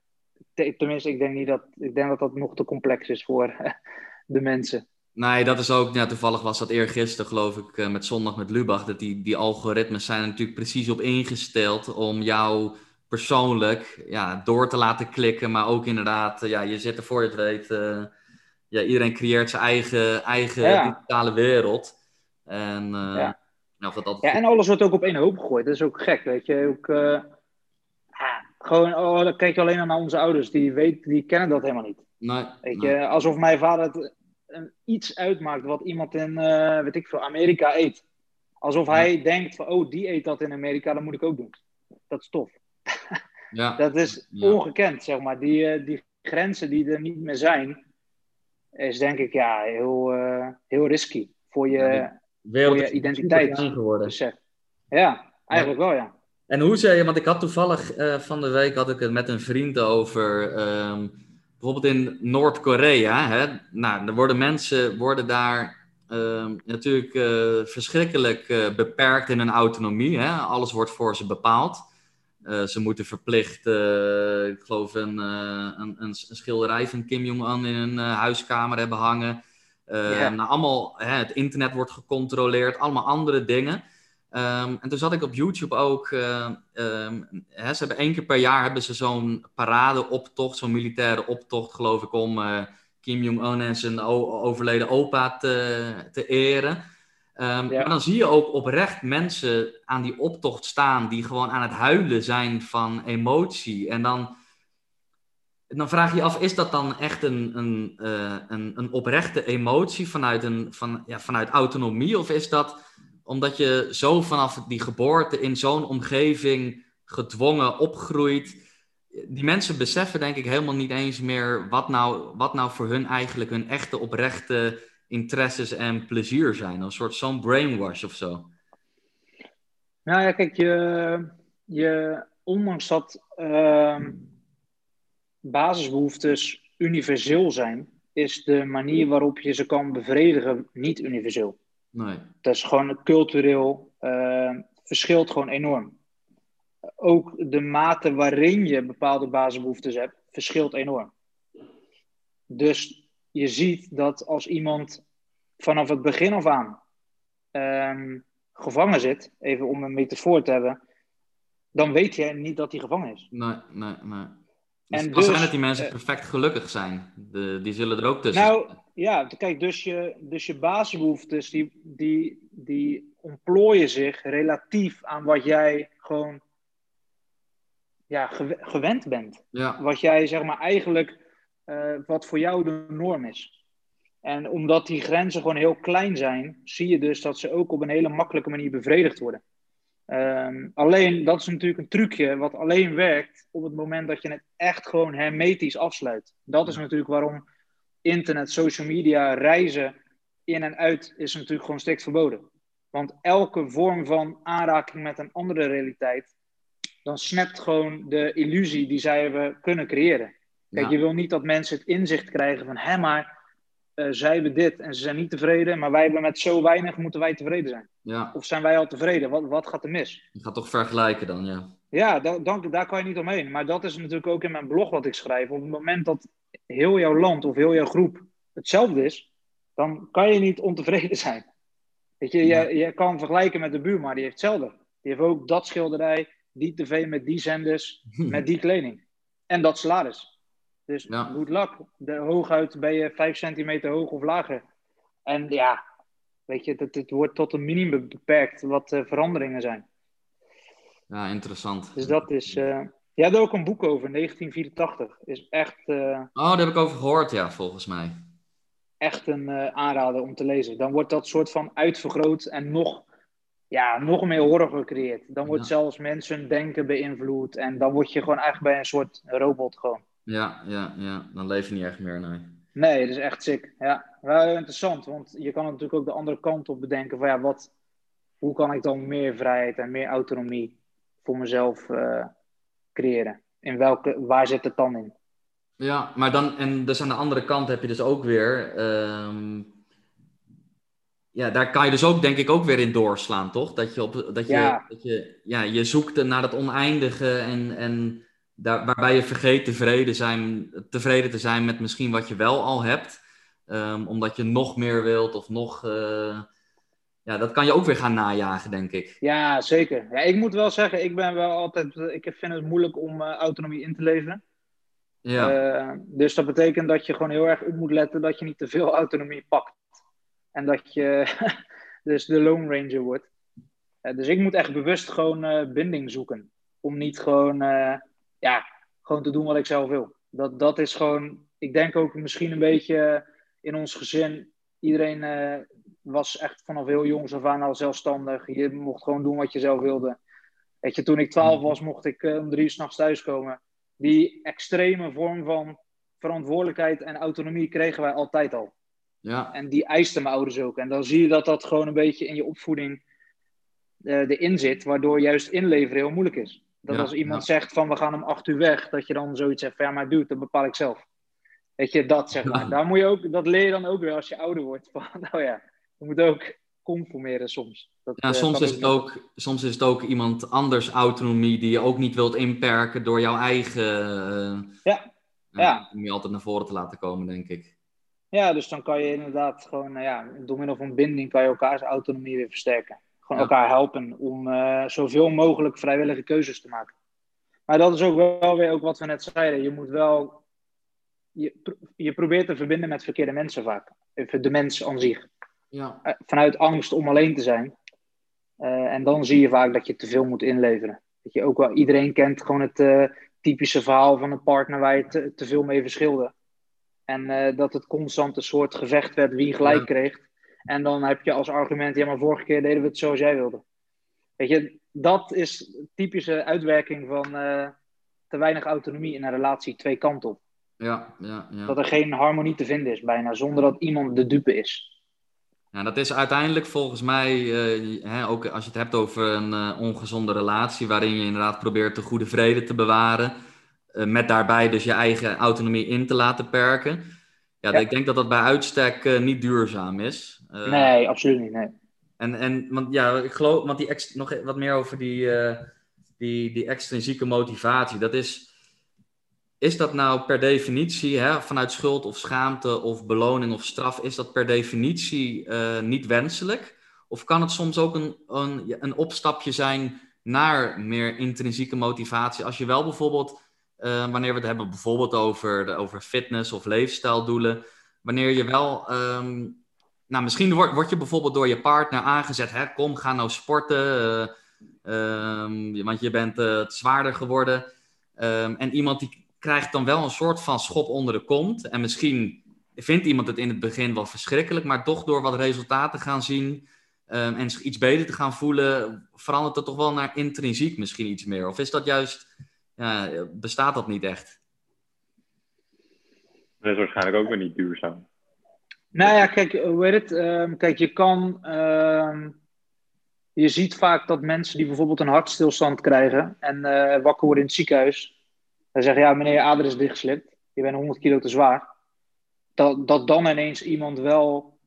Tenminste, ik denk, niet dat, ik denk dat dat nog te complex is voor de mensen. Nee, dat is ook, ja, toevallig was dat eergisteren geloof ik eh, met Zondag met Lubach, dat die, die algoritmes zijn er natuurlijk precies op ingesteld om jou persoonlijk ja, door te laten klikken, maar ook inderdaad, ja, je zit er voor je het weet, uh, ja, iedereen creëert zijn eigen, eigen digitale wereld. En, uh, ja. Nou, dat altijd... ja, en alles wordt ook op één hoop gegooid, dat is ook gek, weet je, ook... Gewoon, oh, dan kijk je alleen naar onze ouders, die, weten, die kennen dat helemaal niet. Nee, weet je, alsof mijn vader het iets uitmaakt wat iemand in, uh, weet ik veel, Amerika eet. Alsof hij denkt van, oh, die eet dat in Amerika, dat moet ik ook doen. Dat is tof. Ja. dat is ongekend, zeg maar. Die, uh, die grenzen die er niet meer zijn, is denk ik ja, heel, uh, heel risky voor je, voor je identiteit. Geworden. Ja, eigenlijk wel, ja. En hoe zei je, want ik had toevallig van de week had ik het met een vriend over. Um, bijvoorbeeld in Noord-Korea, nou, er worden mensen worden daar uh, natuurlijk uh, verschrikkelijk uh, beperkt in hun autonomie. Hè? Alles wordt voor ze bepaald. Uh, ze moeten verplicht, ik geloof, een, een, een, een, schilderij van Kim Jong-un in hun huiskamer hebben hangen. Yeah. Nou, allemaal, hè, het internet wordt gecontroleerd, allemaal andere dingen. Ehm, en toen zat ik op YouTube ook. Uh, hè, ze hebben één keer per jaar hebben ze zo'n paradeoptocht, zo'n militaire optocht, geloof ik, om uh, Kim Jong-un en zijn overleden opa te, te eren. Um, Maar dan zie je ook oprecht mensen aan die optocht staan die gewoon aan het huilen zijn van emotie. En dan, dan vraag je je af, is dat dan echt een, een, uh, een, een oprechte emotie vanuit, een, van, ja, vanuit autonomie? Of is dat omdat je zo vanaf die geboorte in zo'n omgeving gedwongen opgroeit. Die mensen beseffen denk ik helemaal niet eens meer wat nou, wat nou voor hun eigenlijk hun echte oprechte interesses en plezier zijn. Een soort zo'n brainwash of zo. Nou ja, kijk, je, je ondanks dat uh, basisbehoeftes universeel zijn, is de manier waarop je ze kan bevredigen niet universeel. Nee. Dat is gewoon cultureel uh, verschilt gewoon enorm. Ook de mate waarin je bepaalde basisbehoeftes hebt, verschilt enorm. Dus je ziet dat als iemand vanaf het begin af aan um, gevangen zit, even om een metafoor te hebben, dan weet je niet dat hij gevangen is. Nee, nee, nee. Dus en dus, zijn dat die mensen uh, perfect gelukkig zijn. De, die zullen er ook tussen Nou, ja, kijk, dus je, dus je basisbehoeftes, die, die, die ontplooien zich relatief aan wat jij gewoon ja, gewend bent. Ja. Wat jij, zeg maar, eigenlijk, uh, wat voor jou de norm is. En omdat die grenzen gewoon heel klein zijn, zie je dus dat ze ook op een hele makkelijke manier bevredigd worden. Um, alleen, dat is natuurlijk een trucje wat alleen werkt op het moment dat je het echt gewoon hermetisch afsluit. Dat is natuurlijk waarom internet, social media, reizen in en uit is natuurlijk gewoon strikt verboden. Want elke vorm van aanraking met een andere realiteit, dan snapt gewoon de illusie die zij hebben kunnen creëren. Kijk, je wil niet dat mensen het inzicht krijgen van, hé, maar uh, zij hebben dit en ze zijn niet tevreden, maar wij hebben met zo weinig, moeten wij tevreden zijn. Ja. Of zijn wij al tevreden? Wat, wat gaat er mis? Je gaat toch vergelijken dan, ja. Ja, dan, daar kan je niet omheen. Maar dat is natuurlijk ook in mijn blog wat ik schrijf. Op het moment dat heel jouw land of heel jouw groep hetzelfde is, dan kan je niet ontevreden zijn. Weet je, je, je kan vergelijken met de buurman, die heeft hetzelfde. Die heeft ook dat schilderij, die tv met die zenders, met die kleding. En dat salaris. Dus ja. good luck. De, hooguit ben je 5 centimeter hoog of lager. En ja, weet je, het, het wordt tot een minimum beperkt wat uh, veranderingen zijn. Ja, interessant. Dus dat is. Uh, je hebt er ook een boek over, 1984. Is echt. Uh, oh, daar heb ik over gehoord, ja, volgens mij. Echt een aanrader om te lezen. Dan wordt dat soort van uitvergroot en nog, ja, nog meer horror gecreëerd. Dan wordt zelfs mensen denken beïnvloed. En dan word je gewoon eigenlijk bij een soort robot gewoon. Ja, ja, ja. Dan leef je niet echt meer, nee. Nee, dat is echt sick. Ja, wel interessant. Want je kan natuurlijk ook de andere kant op bedenken. Van ja, wat, hoe kan ik dan meer vrijheid en meer autonomie voor mezelf uh, creëren? In welke, waar zit het dan in? Ja, maar dan, en dus aan de andere kant heb je dus ook weer, um, ja, daar kan je dus ook denk ik ook weer in doorslaan, toch? Dat je, op, dat je, ja. dat je, ja, je zoekt naar het oneindige en, en daar, waarbij je vergeet tevreden, zijn, tevreden te zijn met misschien wat je wel al hebt. ehm, omdat je nog meer wilt of nog. eh, ja, dat kan je ook weer gaan najagen, denk ik. Ja, zeker. Ja, ik moet wel zeggen, ik ben wel altijd. Ik vind het moeilijk om eh, autonomie in te leveren. Ja, Eh, dus dat betekent dat je gewoon heel erg op moet letten dat je niet te veel autonomie pakt. En dat je dus de Lone Ranger wordt. Eh, dus ik moet echt bewust gewoon binding zoeken. Om niet gewoon, ja, gewoon te doen wat ik zelf wil. Dat, dat is gewoon, ik denk ook misschien een beetje in ons gezin. Iedereen was echt vanaf heel jongs af aan al zelfstandig. Je mocht gewoon doen wat je zelf wilde. Weet je, toen ik 12 was, mocht ik eh, om drie uur s'nachts thuiskomen die extreme vorm van verantwoordelijkheid en autonomie kregen wij altijd al. ja, En die eisten mijn ouders ook. En dan zie je dat dat gewoon een beetje in je opvoeding eh, erin zit, waardoor juist inleveren heel moeilijk is. Dat Ja, als iemand ja. zegt van we gaan om acht uur weg, dat je dan zoiets zegt van ja, maar dude, dat bepaal ik zelf. Weet je, dat zeg maar. Ja. Daar moet je ook, dat leer je dan ook weer als je ouder wordt. Van, nou ja, je moet ook conformeren soms. Dat, ja eh, soms, is het ook, soms is het ook iemand anders autonomie die je ook niet wilt inperken door jouw eigen. eh, Ja, eh, ja. Om je altijd naar voren te laten komen, denk ik. Ja, dus dan kan je inderdaad gewoon, nou ja, door middel van binding kan je elkaars autonomie weer versterken. Gewoon Ja. elkaar helpen om zoveel mogelijk vrijwillige keuzes te maken. Maar dat is ook wel weer ook wat we net zeiden. Je moet wel, je, je probeert te verbinden met verkeerde mensen vaak. Even de mens aan zich. Ja, Eh, Vanuit angst om alleen te zijn. Eh, en dan zie je vaak dat je te veel moet inleveren. Dat je ook wel, iedereen kent gewoon het eh, typische verhaal van een partner waar je te, te veel mee verschilde. En dat het constant een soort gevecht werd wie gelijk Ja. kreeg. En dan heb je als argument, ja maar vorige keer deden we het zoals jij wilde. Weet je, dat is typische uitwerking van te weinig autonomie in een relatie twee kanten op. ja, ja. ja. Dat er geen harmonie te vinden is bijna, zonder dat iemand de dupe is. Ja, dat is uiteindelijk volgens mij, eh, hè, ook als je het hebt over een eh, ongezonde relatie, waarin je inderdaad probeert de goede vrede te bewaren, eh, met daarbij dus je eigen autonomie in te laten perken. Ja, Ja. ik denk dat dat bij uitstek niet duurzaam is. Nee, absoluut niet. Nee. En, en want ja, ik geloof, want die ex, nog wat meer over die, die, die extrinsieke motivatie. Dat is, is dat nou per definitie, hè, vanuit schuld of schaamte of beloning of straf, is dat per definitie eh, niet wenselijk? Of kan het soms ook een, een, een opstapje zijn naar meer intrinsieke motivatie? Als je wel bijvoorbeeld, eh, wanneer we het hebben bijvoorbeeld over, de, over fitness of leefstijldoelen, wanneer je wel ehm, nou, misschien word, word je bijvoorbeeld door je partner aangezet. Hè? Kom, ga nou sporten. eh, ehm, want je bent zwaarder geworden. Ehm, en iemand die krijgt dan wel een soort van schop onder de kont. En misschien vindt iemand het in het begin wel verschrikkelijk. Maar toch door wat resultaten gaan zien. ehm, en zich iets beter te gaan voelen. verandert het toch wel naar intrinsiek misschien iets meer. Of is dat juist. Ja, bestaat dat niet echt? Dat is waarschijnlijk ook weer niet duurzaam. Nou ja, kijk, hoe heet het? Ehm, kijk, je kan. ehm, je ziet vaak dat mensen die bijvoorbeeld een hartstilstand krijgen en eh, wakker worden in het ziekenhuis. Dan zeggen ja, meneer, je ader is dichtgeslipt. Je bent 100 kilo te zwaar. Dat, dat dan ineens iemand wel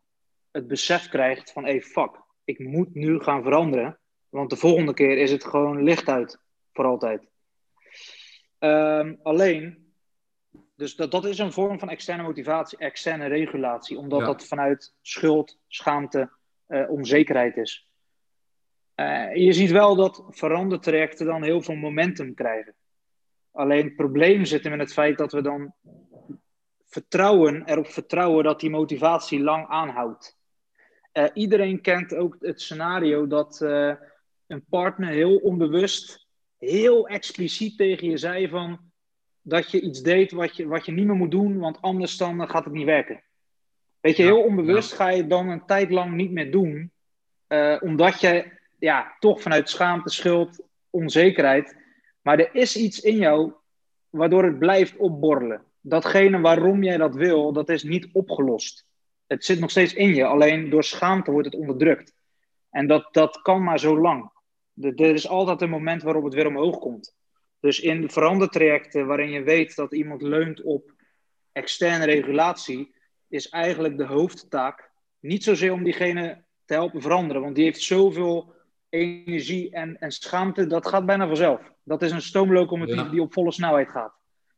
het besef krijgt van, hey, fuck, ik moet nu gaan veranderen. Want de volgende keer is het gewoon licht uit. Voor altijd. Ehm, alleen, dus dat, dat is een vorm van externe motivatie, externe regulatie, omdat Ja. dat vanuit schuld, schaamte, eh, onzekerheid is. Eh, je ziet wel dat verandertrajecten dan heel veel momentum krijgen. Alleen het probleem zit hem in het feit dat we dan vertrouwen, erop vertrouwen dat die motivatie lang aanhoudt. Eh, iedereen kent ook het scenario dat eh, een partner heel onbewust, heel expliciet tegen je zei van dat je iets deed wat je, wat je niet meer moet doen, want anders dan gaat het niet werken. Weet je, heel onbewust ga je het dan een tijd lang niet meer doen, eh, omdat je ja, toch vanuit schaamte, schuld, onzekerheid, maar er is iets in jou waardoor het blijft opborrelen. Datgene waarom jij dat wil, dat is niet opgelost. Het zit nog steeds in je, alleen door schaamte wordt het onderdrukt. En dat, dat kan maar zo lang. Er is altijd een moment waarop het weer omhoog komt. Dus in verandertrajecten waarin je weet dat iemand leunt op externe regulatie, is eigenlijk de hoofdtaak niet zozeer om diegene te helpen veranderen, want die heeft zoveel energie en, en schaamte, dat gaat bijna vanzelf. Dat is een stoomlocomotief Ja. die op volle snelheid gaat.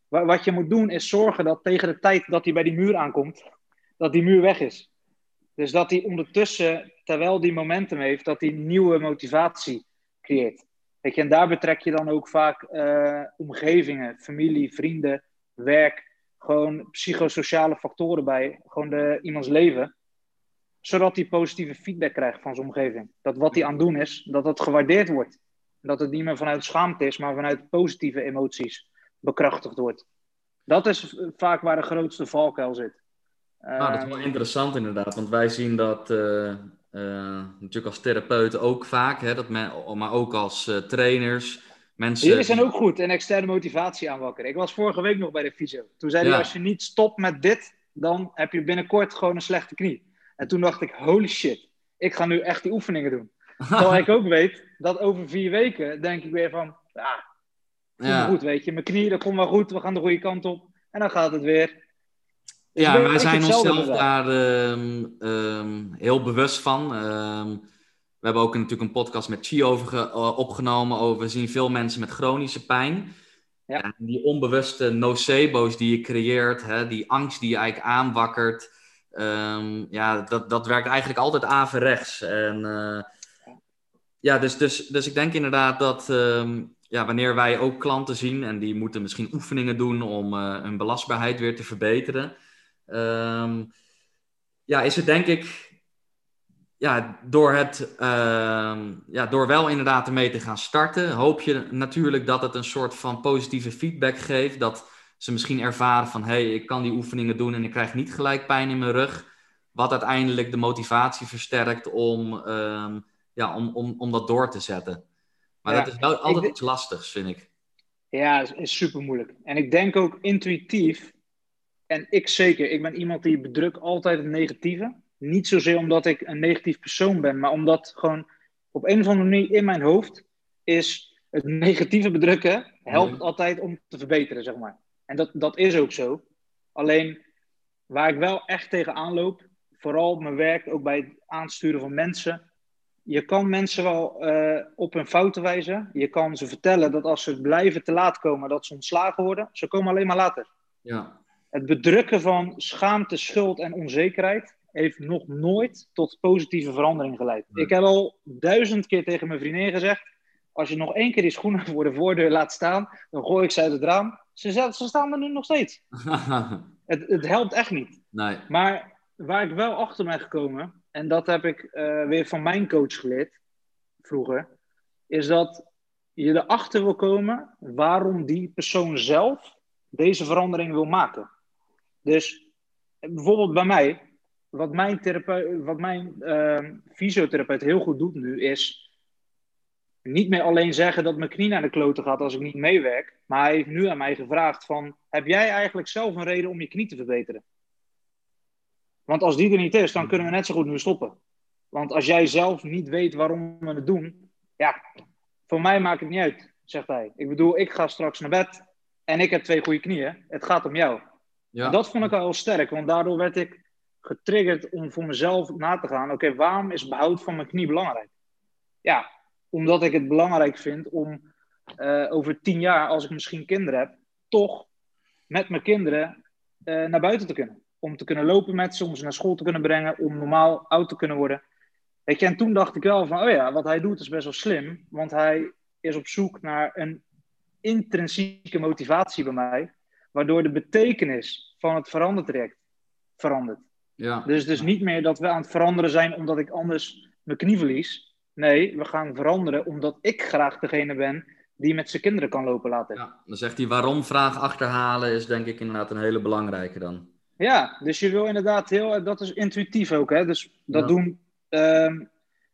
Wa- Wat je moet doen is zorgen dat tegen de tijd dat hij bij die muur aankomt, dat die muur weg is. Dus dat hij ondertussen, terwijl die momentum heeft, dat hij nieuwe motivatie creëert. Weet je, en daar betrek je dan ook vaak uh, omgevingen, familie, vrienden, werk, gewoon psychosociale factoren bij, gewoon de, iemands leven. Zodat hij positieve feedback krijgt van zijn omgeving. Dat wat hij aan het doen is, dat dat gewaardeerd wordt. Dat het niet meer vanuit schaamte is, maar vanuit positieve emoties bekrachtigd wordt. Dat is vaak waar de grootste valkuil zit. Nou, dat is wel ehm, interessant inderdaad, want wij zien dat uh, uh, natuurlijk als therapeuten ook vaak, hè, dat men, maar ook als uh, trainers. Mensen... Jullie zijn ook goed en externe motivatie aanwakkeren. Ik was vorige week nog bij de fysio. Toen zei hij, als je niet stopt met dit, dan heb je binnenkort gewoon een slechte knie. En toen dacht ik, holy shit, ik ga nu echt die oefeningen doen. Terwijl ik ook weet dat over vier weken denk ik weer van, ja, ja. goed, weet je. Mijn knie, dat komt wel goed, we gaan de goede kant op. En dan gaat het weer. Ja, wij zijn onszelf daar ehm, ehm, heel bewust van. Ehm, we hebben ook natuurlijk een podcast met Chi over uh, opgenomen. Over, we zien veel mensen met chronische pijn. Ja. En die onbewuste nocebo's die je creëert, hè, die angst die je eigenlijk aanwakkert. Ja, dat, dat werkt eigenlijk altijd averechts. En uh, ja, dus, dus, dus ik denk inderdaad dat ja, wanneer wij ook klanten zien en die moeten misschien oefeningen doen om uh, hun belastbaarheid weer te verbeteren. Um, ja, is het denk ik ja, door, het, ja, door wel inderdaad ermee te gaan starten, hoop je natuurlijk dat het een soort van positieve feedback geeft. Dat ze misschien ervaren van hé, hey, ik kan die oefeningen doen en ik krijg niet gelijk pijn in mijn rug. Wat uiteindelijk de motivatie versterkt om, uh, ja, om, om, om dat door te zetten. Maar dat is wel altijd iets lastigs, vind ik. Ja, is, is super moeilijk. En ik denk ook intuïtief en ik zeker, ik ben iemand die bedrukt altijd het negatieve. Niet zozeer omdat ik een negatief persoon ben, maar omdat gewoon op een of andere manier in mijn hoofd is het negatieve bedrukken helpt altijd om te verbeteren, zeg maar. En dat, dat is ook zo. Alleen waar ik wel echt tegenaan loop, vooral op mijn werk, ook bij het aansturen van mensen. Je kan mensen wel uh, op hun fouten wijzen. Je kan ze vertellen dat als ze blijven te laat komen, dat ze ontslagen worden. Ze komen alleen maar later. Ja het bedrukken van schaamte, schuld en onzekerheid heeft nog nooit tot positieve verandering geleid. Ik heb al duizend keer tegen mijn vriendin gezegd: als je nog één keer die schoenen voor de voordeur laat staan, dan gooi ik ze uit het raam. Ze, ze staan er nu nog steeds. het, het, helpt echt niet. Nee. Maar waar ik wel achter ben gekomen, en dat heb ik uh, weer van mijn coach geleerd vroeger, is dat je erachter wil komen waarom die persoon zelf deze verandering wil maken. Dus bijvoorbeeld bij mij, wat mijn, therapeut, wat mijn uh, fysiotherapeut heel goed doet nu, is niet meer alleen zeggen dat mijn knie naar de kloten gaat als ik niet meewerk. Maar hij heeft nu aan mij gevraagd van, heb jij eigenlijk zelf een reden om je knie te verbeteren? Want als die er niet is, dan kunnen we net zo goed nu stoppen. Want als jij zelf niet weet waarom we het doen, ja, voor mij maakt het niet uit, zegt hij. Ik bedoel, ik ga straks naar bed en ik heb twee goede knieën. Het gaat om jou. Ja. Dat vond ik al heel sterk, want daardoor werd ik getriggerd om voor mezelf na te gaan. Oké, waarom is behoud van mijn knie belangrijk? Ja, omdat ik het belangrijk vind om uh, over tien jaar, als ik misschien kinderen heb, toch met mijn kinderen uh, naar buiten te kunnen. Om te kunnen lopen met ze, om ze naar school te kunnen brengen, om normaal oud te kunnen worden. Weet je, en toen dacht ik wel van, oh ja, wat hij doet is best wel slim. Want hij is op zoek naar een intrinsieke motivatie bij mij waardoor de betekenis van het verandertraject verandert. Ja. Dus dus niet meer dat we aan het veranderen zijn omdat ik anders mijn knie verlies. Nee, we gaan veranderen omdat ik graag degene ben die met zijn kinderen kan lopen laten. Ja, dan zegt hij waarom vraag achterhalen is denk ik inderdaad een hele belangrijke dan. Ja, dus je wil inderdaad heel, dat is intuïtief ook hè. Dus dat doen um,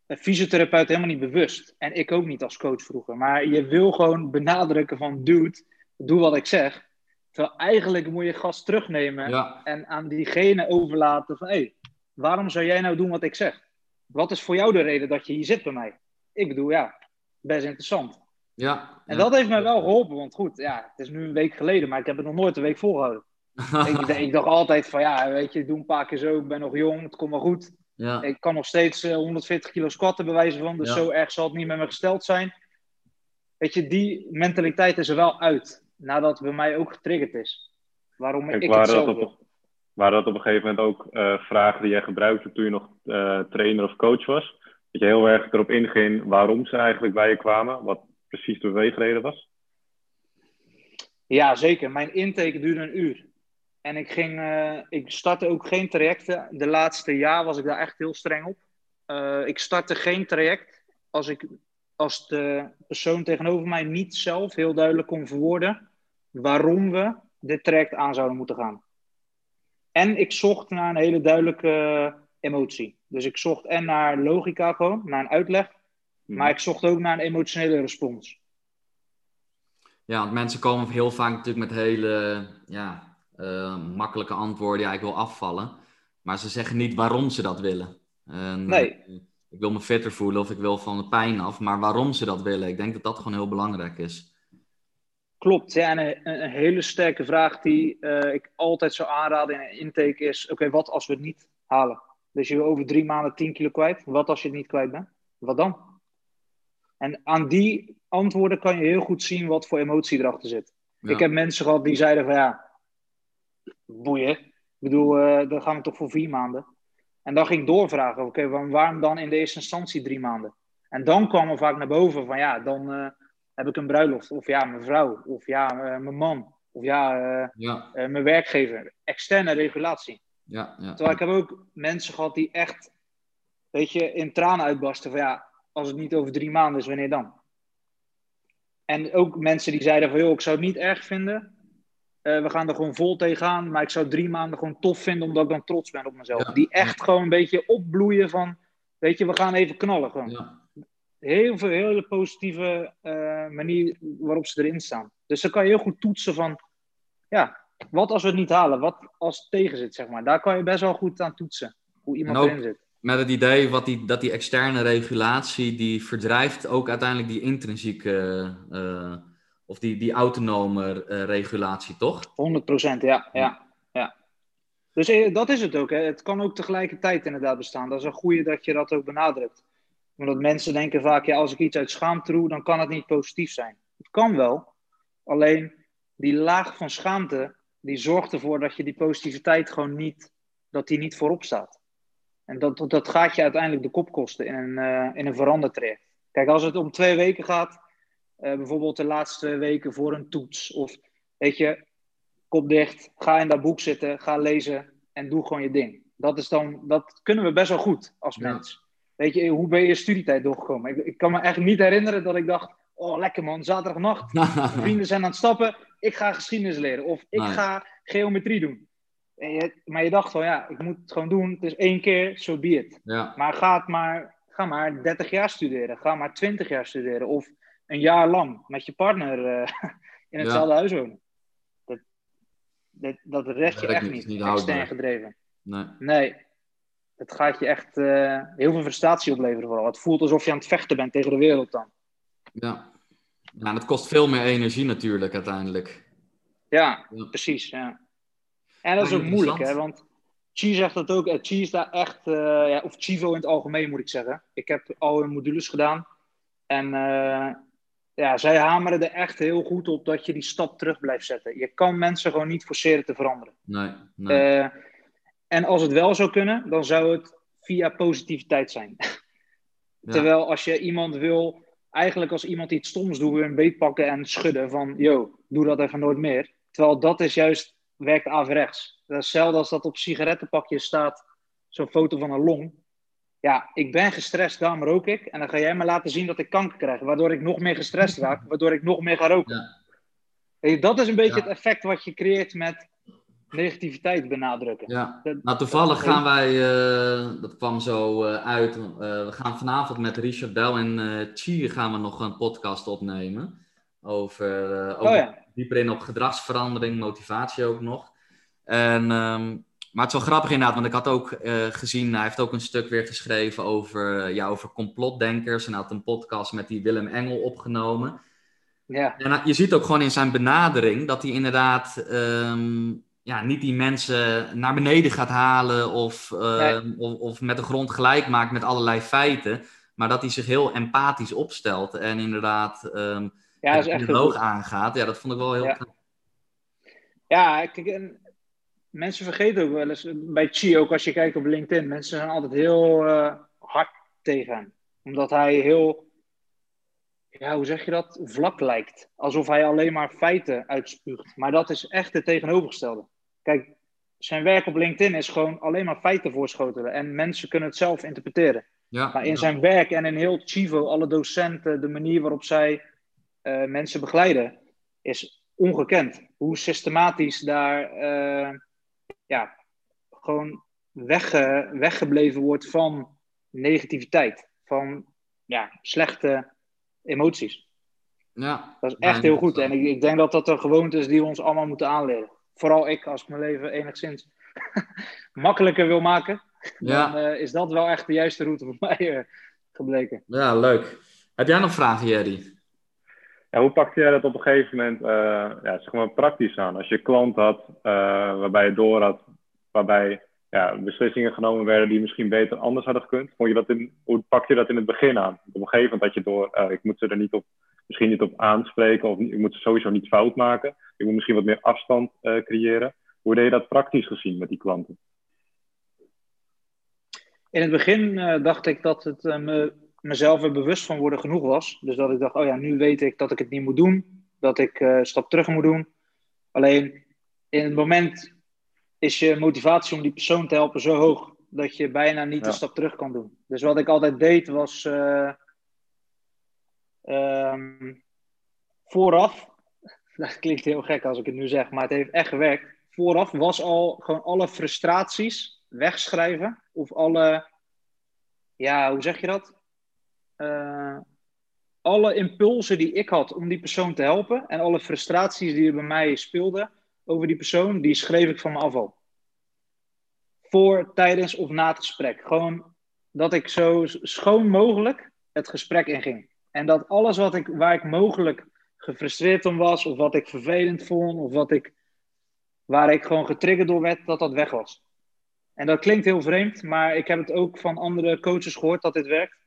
fysiotherapeuten helemaal niet bewust. En ik ook niet als coach vroeger. Maar je wil gewoon benadrukken van dude, doe wat ik zeg. Terwijl eigenlijk moet je gas terugnemen en aan diegene overlaten van... hé, hey, waarom zou jij nou doen wat ik zeg? Wat is voor jou de reden dat je hier zit bij mij? Ik bedoel, ja, best interessant. Ja, en dat heeft mij wel geholpen, want goed, ja, het is nu een week geleden, maar ik heb het nog nooit een week volgehouden. ik, ik, dacht altijd van, ja, weet je, doe een paar keer zo, ik ben nog jong, het komt wel goed. Ja. Ik kan nog steeds 140 eh, kilo squatten bewijzen van, dus zo erg zal het niet met me gesteld zijn. Weet je, die mentaliteit is er wel uit nadat bij mij ook getriggerd is. Waarom ik, ik het zelf wil. Waren dat op een gegeven moment ook vragen die jij gebruikte toen je nog trainer of coach was? Dat je heel erg erop inging waarom ze eigenlijk bij je kwamen, wat precies de beweegreden was? Ja, zeker. Mijn intake duurde een uur. En ik, ging, ik startte ook geen trajecten. De laatste jaar was ik daar echt heel streng op. ik startte geen traject als ik als de persoon tegenover mij niet zelf heel duidelijk kon verwoorden waarom we dit traject aan zouden moeten gaan. En ik zocht naar een hele duidelijke emotie. Dus ik zocht en naar logica gewoon, naar een uitleg, hmm. maar ik zocht ook naar een emotionele respons. Ja, want mensen komen heel vaak natuurlijk met hele ja, uh, makkelijke antwoorden. Ja, ik wil afvallen. Maar ze zeggen niet waarom ze dat willen. En, nee. Eh, ik wil me fitter voelen of ik wil van de pijn af. Maar waarom ze dat willen, ik denk dat dat gewoon heel belangrijk is. Klopt, ja, en een, een hele sterke vraag die uh, ik altijd zou aanraden in een intake is: oké, wat als we het niet halen? Dus je wil over drie maanden 10 kilo kwijt. Wat als je het niet kwijt bent? Wat dan? En aan die antwoorden kan je heel goed zien wat voor emotie erachter zit. Ik heb mensen gehad die zeiden van ja, boeien. Ik bedoel, uh, dan gaan we toch voor vier maanden. En dan ging ik doorvragen, oké, waarom dan in de eerste instantie drie maanden? En dan kwam er vaak naar boven van ja, dan uh, heb ik een bruiloft. Of ja, mijn vrouw. Of ja, uh, mijn man. Of ja, uh, ja. mijn werkgever. Externe regulatie. Ja, ja. Terwijl ik heb ook mensen gehad die echt, weet je, in tranen uitbarsten van ja, als het niet over drie maanden is, wanneer dan? En ook mensen die zeiden van joh, ik zou het niet erg vinden uh, we gaan er gewoon vol tegenaan. Maar ik zou drie maanden gewoon tof vinden, omdat ik dan trots ben op mezelf. Die echt gewoon een beetje opbloeien van, weet je, we gaan even knallen gewoon. Ja. Heel veel, hele positieve uh, manier waarop ze erin staan. Dus dan kan je heel goed toetsen van, ja, wat als we het niet halen? Wat als het tegen zit, zeg maar. Daar kan je best wel goed aan toetsen, hoe iemand erin zit. Met het idee wat die, dat die externe regulatie, die verdrijft ook uiteindelijk die intrinsieke... Uh, of die, die autonome uh, regulatie, toch? 100% ja. ja, ja. Dus eh, dat is het ook. Hè. Het kan ook tegelijkertijd inderdaad bestaan. Dat is een goede dat je dat ook benadrukt. Omdat mensen denken vaak, ja, als ik iets uit schaamte doe, dan kan het niet positief zijn. Het kan wel. Alleen die laag van schaamte, die zorgt ervoor dat je die positiviteit gewoon niet, dat die niet voorop staat. En dat, dat gaat je uiteindelijk de kop kosten in een, uh, in een verandertraject. Kijk, als het om twee weken gaat, uh, bijvoorbeeld de laatste weken voor een toets. Of weet je, kop dicht, ga in dat boek zitten, ga lezen en doe gewoon je ding. Dat, is dan, dat kunnen we best wel goed als mens. Weet je, hoe ben je je studietijd doorgekomen? Ik, ik kan me echt niet herinneren dat ik dacht, oh lekker man, zaterdagnacht, vrienden zijn aan het stappen, ik ga geschiedenis leren. Of ik ga geometrie doen. Je, maar je dacht van ja, ik moet het gewoon doen. Het is één keer, zo so be it. Ja. Maar ga, maar ga maar 30 jaar studeren. Ga maar 20 jaar studeren. Of een jaar lang met je partner uh, in hetzelfde ja. huis wonen. Dat, dat, dat red je echt niet, niet extern gedreven. Nee. nee. Het gaat je echt uh, heel veel frustratie opleveren vooral. Het voelt alsof je aan het vechten bent tegen de wereld dan. Ja. Ja, en het kost veel meer energie natuurlijk uiteindelijk. Ja, ja. precies. Ja. En dat is ook moeilijk, hè, want Chi zegt dat ook. Chi is daar echt, uh, ja, of Chivo in het algemeen moet ik zeggen. Ik heb al hun modules gedaan. En uh, ja, zij hameren er echt heel goed op dat je die stap terug blijft zetten. Je kan mensen gewoon niet forceren te veranderen. Nee, nee. En als het wel zou kunnen, dan zou het via positiviteit zijn. Ja. Terwijl als je iemand wil, eigenlijk als iemand iets stoms doet, een beet pakken en schudden van, yo, doe dat even nooit meer. Terwijl dat is juist, werkt averechts. Dat is hetzelfde als dat op sigarettenpakjes staat, zo'n foto van een long ja, ik ben gestrest, daarom rook ik. En dan ga jij me laten zien dat ik kanker krijg, waardoor ik nog meer gestrest raak, waardoor ik nog meer ga roken. Ja. Dat is een beetje het effect wat je creëert met negativiteit benadrukken. Ja. nou, toevallig gaan wij, uh, dat kwam zo uh, uit, uh, we gaan vanavond met Richard Bell en Chi gaan we nog een podcast opnemen. Over, over oh, ja. dieper in op gedragsverandering, motivatie ook nog. En um, maar het is wel grappig inderdaad, want ik had ook gezien, hij heeft ook een stuk weer geschreven over, ja, over complotdenkers. En hij had een podcast met die Willem Engel opgenomen. Ja. En je ziet ook gewoon in zijn benadering dat hij inderdaad um, ja, niet die mensen naar beneden gaat halen of, uh, nee. of, of, met de grond gelijk maakt met allerlei feiten. Maar dat hij zich heel empathisch opstelt en inderdaad um, ja, dat is echt dialoog aangaat. Ja, dat vond ik wel heel ja. Ja, kijk, en mensen vergeten ook wel eens, bij Chi, ook als je kijkt op LinkedIn, mensen zijn altijd heel uh, hard tegen hem. Omdat hij heel, ja, hoe zeg je dat, vlak lijkt. Alsof hij alleen maar feiten uitspuugt. Maar dat is echt het tegenovergestelde. Kijk, zijn werk op LinkedIn is gewoon alleen maar feiten voorschotelen. En mensen kunnen het zelf interpreteren. Ja, maar in zijn werk en in heel Chivo, alle docenten, de manier waarop zij uh, mensen begeleiden, is ongekend. Hoe systematisch daar uh, ja, gewoon wegge, weggebleven wordt van negativiteit, van ja, slechte emoties. Ja, dat is echt heel goed. En ik, ik, denk dat dat een gewoonte is die we ons allemaal moeten aanleren. Vooral ik, als ik mijn leven enigszins makkelijker wil maken, ja. dan uh, is dat wel echt de juiste route voor mij uh, gebleken. Ja, leuk. Heb jij nog vragen, Jerry? Ja, hoe pakte jij dat op een gegeven moment uh, ja, zeg maar praktisch aan? Als je een klant had waarbij je door had, waarbij ja, beslissingen genomen werden die misschien beter anders hadden gekund. Vond je dat in, hoe pak je dat in het begin aan? Op een gegeven moment had je door, ik moet ze er niet op, misschien niet op aanspreken of ik moet ze sowieso niet fout maken. Ik moet misschien wat meer afstand creëren. Hoe deed je dat praktisch gezien met die klanten? In het begin uh, dacht ik dat het uh, me, mezelf er bewust van worden genoeg was. Dus dat ik dacht, oh ja, nu weet ik dat ik het niet moet doen. Dat ik uh, stap terug moet doen. Alleen in het moment is je motivatie om die persoon te helpen zo hoog dat je bijna niet ja. een stap terug kan doen. Dus wat ik altijd deed was um, vooraf, dat klinkt heel gek als ik het nu zeg, maar het heeft echt gewerkt. Vooraf was al gewoon alle frustraties wegschrijven. Of alle, ja, hoe zeg je dat? Uh, alle impulsen die ik had om die persoon te helpen en alle frustraties die er bij mij speelden over die persoon, die schreef ik van me afval. Voor, tijdens of na het gesprek. Gewoon dat ik zo schoon mogelijk het gesprek inging. En dat alles wat ik, waar ik mogelijk gefrustreerd om was, of wat ik vervelend vond, of wat ik, waar ik gewoon getriggerd door werd, dat dat weg was. En dat klinkt heel vreemd, maar ik heb het ook van andere coaches gehoord dat dit werkt.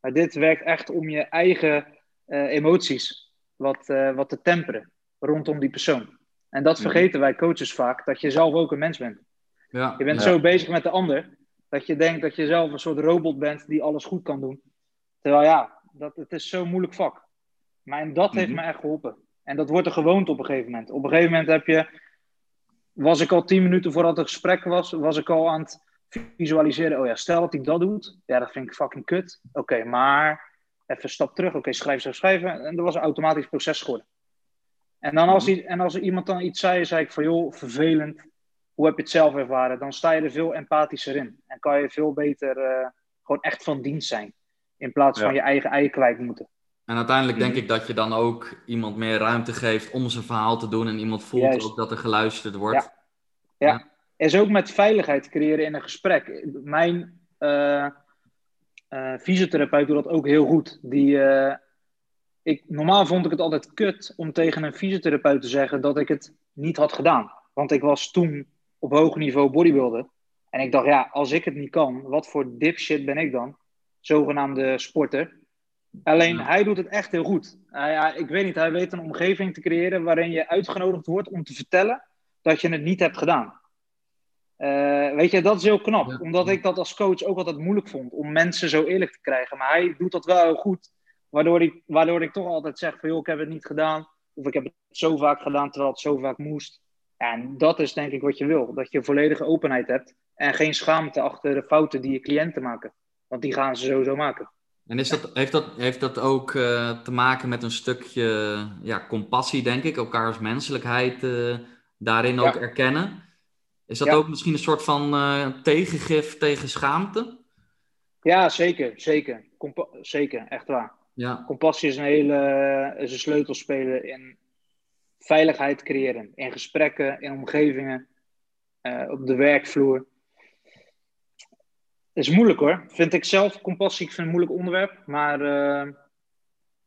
Maar dit werkt echt om je eigen uh, emoties wat, uh, wat te temperen rondom die persoon. En dat vergeten wij coaches vaak, dat je zelf ook een mens bent. Ja, je bent ja. zo bezig met de ander, dat je denkt dat je zelf een soort robot bent die alles goed kan doen. Terwijl ja, dat, het is zo'n moeilijk vak. Maar en dat heeft mhm. me echt geholpen. En dat wordt een gewoonte op een gegeven moment. Op een gegeven moment heb je was ik al tien minuten voordat het gesprek was, was ik al aan het visualiseren. Oh ja, stel dat hij dat doet. Ja, dat vind ik fucking kut. Oké, maar even een stap terug. Oké, okay, schrijf, schrijf, schrijven. En dat was een automatisch proces geworden. En, dan als, hij, en als er iemand dan iets zei, zei ik van joh, vervelend. Hoe heb je het zelf ervaren? Dan sta je er veel empathischer in. En kan je veel beter uh, gewoon echt van dienst zijn. In plaats van je eigen ei kwijt moeten. En uiteindelijk denk mhm. ik dat je dan ook iemand meer ruimte geeft om zijn verhaal te doen. En iemand voelt ook dat er geluisterd wordt. Ja. ja. En zo ook met veiligheid creëren in een gesprek. Mijn uh, uh, fysiotherapeut doet dat ook heel goed. Die, uh, ik, normaal vond ik het altijd kut om tegen een fysiotherapeut te zeggen dat ik het niet had gedaan. Want ik was toen op hoog niveau bodybuilder. En ik dacht, ja, als ik het niet kan, wat voor dipshit ben ik dan? Zogenaamde sporter. Alleen hij doet het echt heel goed. Hij, ik weet niet, hij weet een omgeving te creëren waarin je uitgenodigd wordt om te vertellen dat je het niet hebt gedaan. Uh, weet je, dat is heel knap. Omdat ik dat als coach ook altijd moeilijk vond om mensen zo eerlijk te krijgen. Maar hij doet dat wel heel goed. Waardoor ik, waardoor ik toch altijd zeg van joh, ik heb het niet gedaan. Of ik heb het zo vaak gedaan terwijl het zo vaak moest. En dat is denk ik wat je wil. Dat je volledige openheid hebt. En geen schaamte achter de fouten die je cliënten maken. Want die gaan ze sowieso maken. En is dat, heeft, dat, heeft dat ook uh, te maken met een stukje ja, compassie, denk ik? Elkaars menselijkheid uh, daarin ook erkennen? Is dat ja. ook misschien een soort van uh, tegengif tegen schaamte? Ja, zeker. Zeker. Compa zeker, echt waar. Ja. Compassie is een hele is een sleutelspeler in veiligheid creëren. In gesprekken, in omgevingen, op de werkvloer is moeilijk hoor. Vind ik zelf compassie, ik vind een moeilijk onderwerp. Maar uh,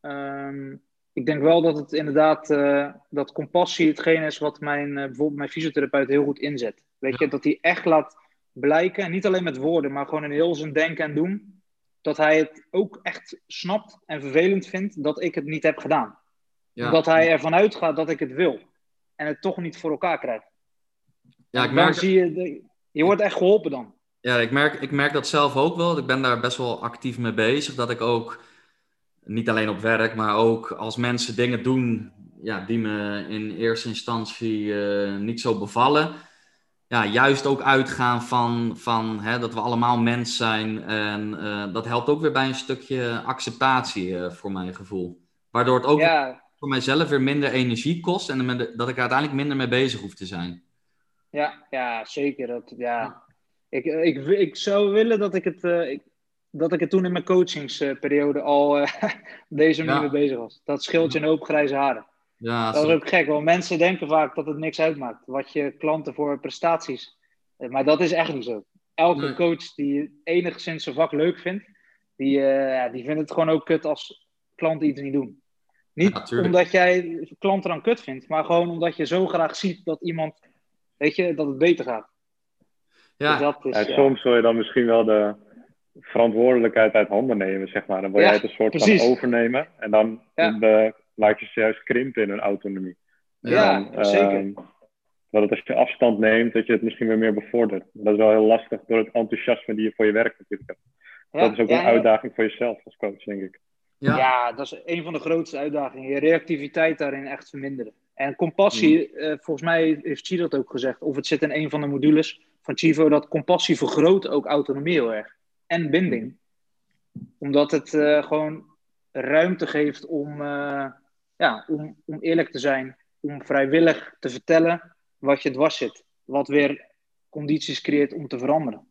um, ik denk wel dat het inderdaad, uh, dat compassie hetgeen is wat mijn, uh, bijvoorbeeld mijn fysiotherapeut heel goed inzet. Weet je, dat hij echt laat blijken, niet alleen met woorden, maar gewoon in heel zijn denken en doen, dat hij het ook echt snapt en vervelend vindt dat ik het niet heb gedaan. Ja. Dat hij ervan uitgaat dat ik het wil en het toch niet voor elkaar krijg. Ja, ik Dan merk, zie je, de- je wordt echt geholpen dan. Ja, ik, merk, ik merk dat zelf ook wel. Ik ben daar best wel actief mee bezig. Dat ik ook, niet alleen op werk, maar ook als mensen dingen doen ja, die me in eerste instantie eh, niet zo bevallen. Ja, juist ook uitgaan van, van hè, dat we allemaal mens zijn. En eh, dat helpt ook weer bij een stukje acceptatie eh, voor mijn gevoel. Waardoor het ook Ja, voor mijzelf weer minder energie kost en dat ik er uiteindelijk minder mee bezig hoef te zijn. ja, ja zeker. Dat, ja. Ik, ik, ik zou willen dat ik het, eh, ik, dat ik het toen in mijn coachingsperiode al eh, op deze manier Ja. mee bezig was. Dat scheelt je een hoop grijze haren. Ja, Dat is ook gek, want mensen denken vaak dat het niks uitmaakt. Wat je klanten voor prestaties. Eh, Maar dat is echt niet zo. Elke Nee. coach die enigszins zijn vak leuk vindt, die, eh, die vindt het gewoon ook kut als klanten iets niet doen. Niet Ja, omdat jij klanten dan kut vindt, maar gewoon omdat je zo graag ziet dat iemand, weet je, dat het beter gaat. Ja, Dus dat is, Ja. Soms wil je dan misschien wel de verantwoordelijkheid uit handen nemen, zeg maar. Dan wil Ja, jij het een soort precies. van overnemen. En dan Ja. eh, laat je ze juist krimpen in hun autonomie. Ja, dan, zeker. ehm, dat het als je afstand neemt, dat je het misschien weer meer bevordert. Dat is wel heel lastig door het enthousiasme die je voor je werk natuurlijk hebt. Ja, dat is ook ja, een ja. uitdaging voor jezelf als coach, denk ik. ja. Ja. dat is een van de grootste uitdagingen. Je reactiviteit daarin echt verminderen. En compassie, eh, volgens mij heeft Chi dat ook gezegd, of het zit in een van de modules van Chivo, dat compassie vergroot ook autonomie heel erg. En binding. Omdat het eh, gewoon ruimte geeft om, eh, ja, om, om eerlijk te zijn. Om vrijwillig te vertellen wat je dwars zit. Wat weer condities creëert om te veranderen.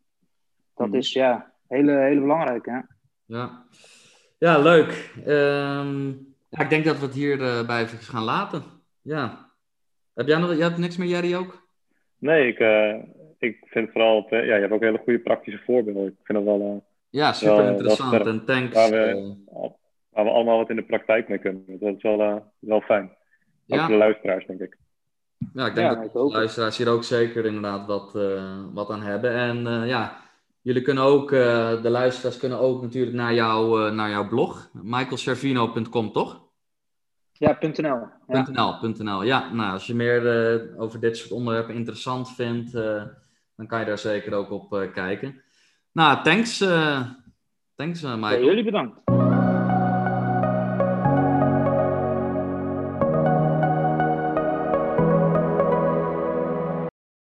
Dat Mhm. is ja, hele, hele belangrijk. Hè? Ja, ja leuk. Ehm, ja, ik denk dat we het hierbij bij even gaan laten. Ja. Heb jij nog, jij hebt niks meer, Jerry ook? Nee, ik, eh, ik vind vooral, het, eh, ja, je hebt ook hele goede praktische voorbeelden. Ik vind het wel eh, Ja, super Wel, interessant. wel. En thanks. Waar we- eh, waar we allemaal wat in de praktijk mee kunnen. Dat is wel, eh, wel fijn. Ook ja. voor de luisteraars, denk ik. Ja, ik denk Ja, dat ik de ook. luisteraars hier ook zeker inderdaad wat, eh, wat aan hebben. En eh, ja, jullie kunnen ook, eh, de luisteraars kunnen ook natuurlijk naar, jou, eh, naar jouw blog, michaelservino.com, toch? Ja, .nl. Ja. .nl, .nl. Ja, nou, als je meer eh, over dit soort onderwerpen interessant vindt, eh, dan kan je daar zeker ook op eh, kijken. Nou, thanks, eh thanks eh, Ja, Michael. jullie bedankt.